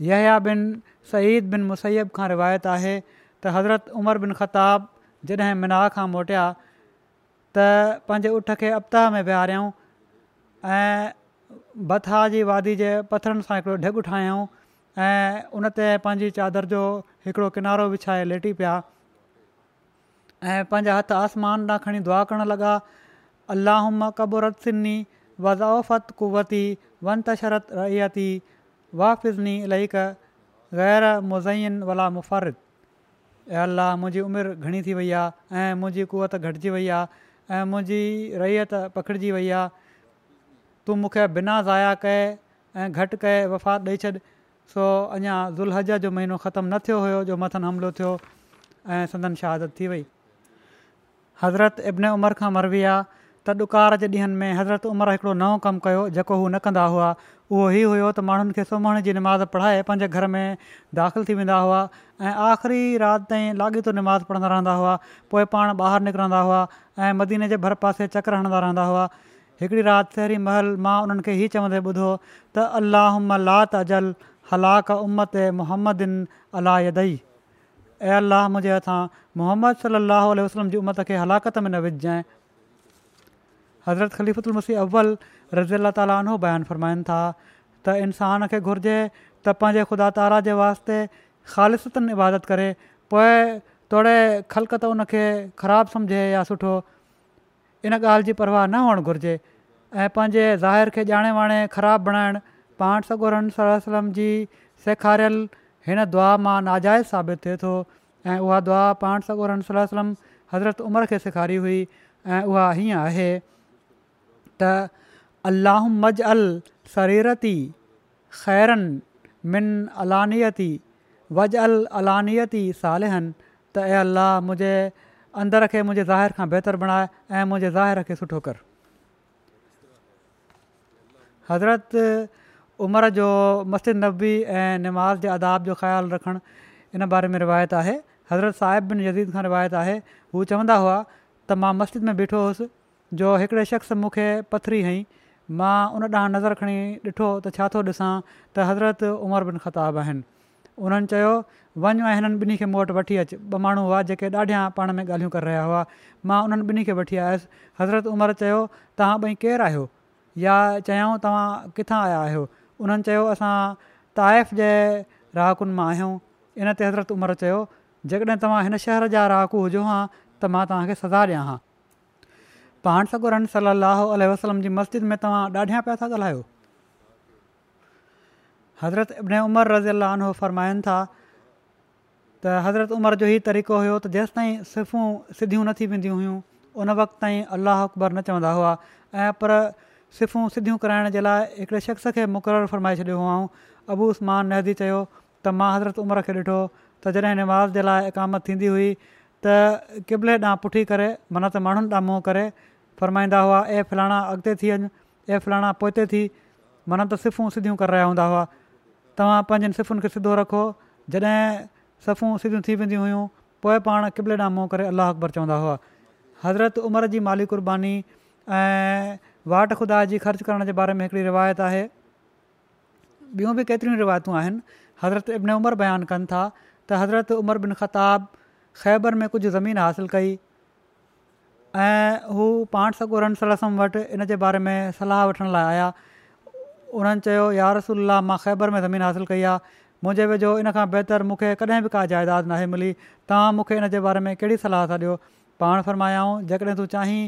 य बिन सईद बिन मुसैब खां रिवायत आहे त हज़रत उमर बिन खताब जॾहिं मिना खां मोटिया त पंहिंजे उठ खे अपताह में वेहारियऊं ऐं बतहा जी वादी जे पथरनि सां हिकिड़ो ढिघु ठाहियऊं ऐं उन ते पंहिंजी चादर जो हिकिड़ो किनारो विछाए लेटी पिया ऐं पंहिंजा हथ आसमान तां खणी दुआ करणु लॻा अलाहम क़बूरत्सनी वज़ाओफ़त वाहफ़िनी इलीक ग़ैर मुज़ाइन वला मुफ़रिद अल्लाह मुंहिंजी उमिरि घणी थी वई आहे ऐं मुंहिंजी कुवत घटिजी वई आहे ऐं मुंहिंजी रइयत पखिड़िजी वई आहे तूं मूंखे बिना ज़ाया कय ऐं घटि कय वफ़ा ॾेई छॾि सो अञा ज़ुलहज जो महीनो ख़तमु न थियो हुयो जो मथनि हमिलो थियो ऐं संदन शहादत थी वई हज़रत इब्न उमर खां मरबी आहे तॾुकार जे ॾींहंनि में हज़रत उमिरि हिकिड़ो नओं कमु कयो जेको हू न कंदा हुआ उहो ई हुयो त माण्हुनि खे सुम्हण जी निमाज़ पढ़ाए पंहिंजे घर में दाख़िलु थी वेंदा हुआ ऐं आख़िरी राति ताईं लाॻीतो निमाज़ पढ़ंदा रहंदा हुआ पोइ पाण ॿाहिरि निकिरंदा हुआ ऐं मदीने जे भर पासे चक्र हणंदा रहंदा हुआ हिकिड़ी राति सहरी महल मां उन्हनि खे हीअं चवंदे ॿुधो त अल्लाह मलात अजल हलाक उमत मुहम्मदन अला यदई ऐं अल्लाह मुंहिंजे हथां मुहम्मद सली वसलम जी उमत खे हलाकत में न विझजांइ हज़रत ख़लीफ़ी अव्वल रज़ी अला ताली उनो बयानु फरमाइनि था त इंसान खे घुरिजे त पंहिंजे ख़ुदा ताला जे वास्ते ख़ालिसतुनि इबादत करे पोइ तोड़े खलकत उन खे ख़राबु सम्झे या सुठो इन ॻाल्हि जी परवाह न हुअणु घुरिजे ऐं पंहिंजे ज़ाहिर खे ॼाणे वाणे ख़राबु बणाइणु पांठ सगोर सलम जी सेखारियल हिन दुआ मां नाजाइज़ साबित थिए थो ऐं उहा दुआ पान सगोरमसलम हज़रत उमर खे सेखारी हुई ऐं उहा हीअं त अलाह मज अल श सरीरती ख़ैरनि मिन अलानियती वज अल अलानियती सालिहनि त ऐं अलाह मुंहिंजे अंदर खे मुंहिंजे ज़ाहिर खां बहितरु बणाए ऐं मुंहिंजे ज़ाहिर खे सुठो कर हज़रत उमिरि जो मस्जिद नबी ऐं नमाज़ जे अदाब जो ख़्यालु रखणु इन बारे में रिवायत आहे हज़रत साहिब बिन जदीद खां रिवायत आहे हू चवंदा हुआ त मां मस्जिद में ॿीठो हुयुसि जो हिकिड़े शख़्स मूंखे पथरी हई मां उन ॾांहुं नज़र खणी ॾिठो त छा थो ॾिसां त हज़रत उमर बिन ख़ताब आहिनि उन्हनि चयो वञो हिननि ॿिन्ही खे मूं वटि वठी अचु ॿ माण्हू हुआ जेके ॾाढियां पाण में ॻाल्हियूं करे रहिया हुआ मां उन्हनि ॿिन्ही खे वठी आयुसि हज़रत उमिरि चयो तव्हां ॿई केरु आहियो या चयऊं तव्हां किथां आया आहियो उन्हनि चयो असां ताइफ़ जे राहकुनि मां आहियूं इन ते हज़रत उमिरि चयो जेकॾहिं तव्हां हिन शहर जा राहकू हुजो हा त मां सज़ा ॾियां हा पाणसगुर सली वसलम जी मस्जिद में तव्हां ॾाढियां पिया था ॻाल्हायो हज़रत इब्न उमर रज़ी अलरमाइनि था त हज़रत उमिरि जो ई तरीक़ो हुयो त जेसिताईं सिर्फ़ूं सिधियूं न थी वेंदियूं हुयूं उन वक़्तु ताईं अलाह अकबर न चवंदा हुआ ऐं पर सिफ़ूं सिधियूं कराइण जे लाइ हिकिड़े शख़्स खे मुक़ररु फ़रमाए छॾियो हुआ अबू उस्मानदी चयो त मां हज़रत उमिरि खे ॾिठो त जॾहिं नमाज़ जे लाइ एकामत थींदी हुई त क़िबले ॾांहुं पुठी करे माना त माण्हुनि तां मुंहुं करे फ़रमाईंदा हुआ ऐं फलाणा अॻिते थी वञनि ऐं फलाणा पोइते थी माना त सिफ़ूं सिधियूं कराया हूंदा हुआ तव्हां पंहिंजनि सिफ़ुनि खे सिधो रखो जॾहिं सफ़ूं सिधियूं थी वेंदियूं हुयूं पोइ पाण किबले ॾांहुं मुंहुं करे अलाह अकबर चवंदा हुआ हज़रत उमिरि जी माली कुर्बानी ऐं वाट ख़ुदा जी ख़र्चु करण जे बारे में हिकिड़ी रिवायत आहे ॿियूं बि केतिरियूं रिवायतूं आहिनि हज़रत इब्न उमर बयानु कनि था त हज़रत उमर बिन ख़ैबर में कुझु ज़मीन हासिलु कई ऐं हू पाण सॻु वटि इन जे बारे में सलाह वठण लाइ आया उन्हनि चयो यारसुल्ला मां ख़ैबर में ज़मीन हासिलु कई आहे मुंहिंजे वेझो इन खां बहितर मूंखे कॾहिं बि का जाइदाद नाहे मिली तव्हां मूंखे इन जे बारे में कहिड़ी सलाह था ॾियो पाण फरमायाऊं जेकॾहिं तूं चाहीं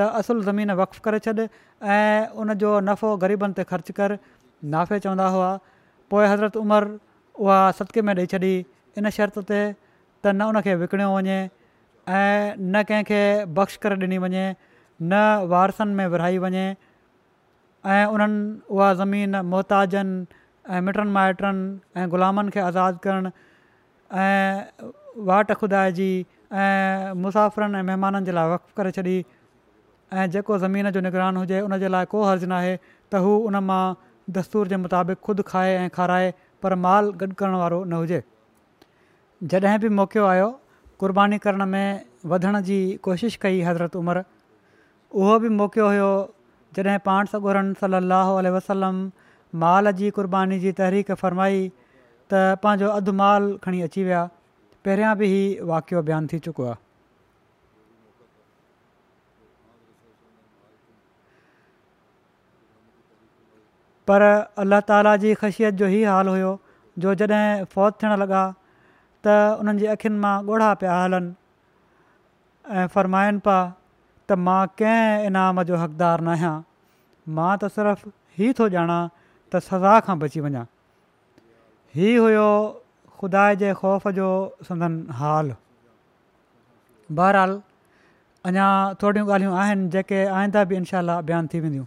त असुलु ज़मीन वक़्फ़ु करे छॾि ऐं उनजो नफ़ो ग़रीबनि ते ख़र्चु कर नाफ़े चवंदा हुआ पोइ हज़रत उमर उहा सदके में ॾेई छॾी इन शर्त ते त न उन खे वञे ऐं न कंहिंखे बख़्श करे ॾिनी वञे न वारसनि में विराई वञे ऐं उन्हनि उहा ज़मीन मोहताजनि ऐं मिटनि माइटनि ऐं ग़ुलामनि खे आज़ादु करणु ऐं वाट खुदाइजी ऐं मुसाफ़िरनि ऐं महिमाननि जे लाइ वफ़ु करे छॾी ऐं जेको ज़मीन जो निगरान हुजे उन जे लाइ को हर्ज़ु न आहे त हू उन मां दस्तूर जे मुताबिक़ ख़ुदि खाए ऐं खाराए पर माल गॾु करण न हुजे जॾहिं बि मौक़ियो आयो क़ुर्बानी करण में वधण जी कोशिशि कई हज़रत उमिरि उहो बि मौकियो हुयो जॾहिं पाण सॻुरनि सलाह वसलम माल जी क़ुर्बानी जी तहरीक फरमाई त पंहिंजो अधु माल खणी अची विया पहिरियां बि ई वाक़ियो बयानु थी चुको आहे पर अल्ला ताला जी ख़शियत जो ई हाल हुयो जो जॾहिं फ़ौत थियणु लॻा त उन्हनि जी अखियुनि मां ॻोढ़ा पिया हलनि ऐं फ़रमाइनि पिया त मां कंहिं इनाम जो हक़दारु न आहियां मां त सिर्फ़ु ई थो ॼाणा त सज़ा खां बची वञा हीउ हुयो खुदा जे ख़ौफ़ जो संदन हाल बहरहाल अञा थोरियूं ॻाल्हियूं आहिनि जेके आईंदा बि इनशा बयानु थी वेंदियूं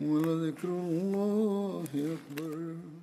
ولذكر الله أكبر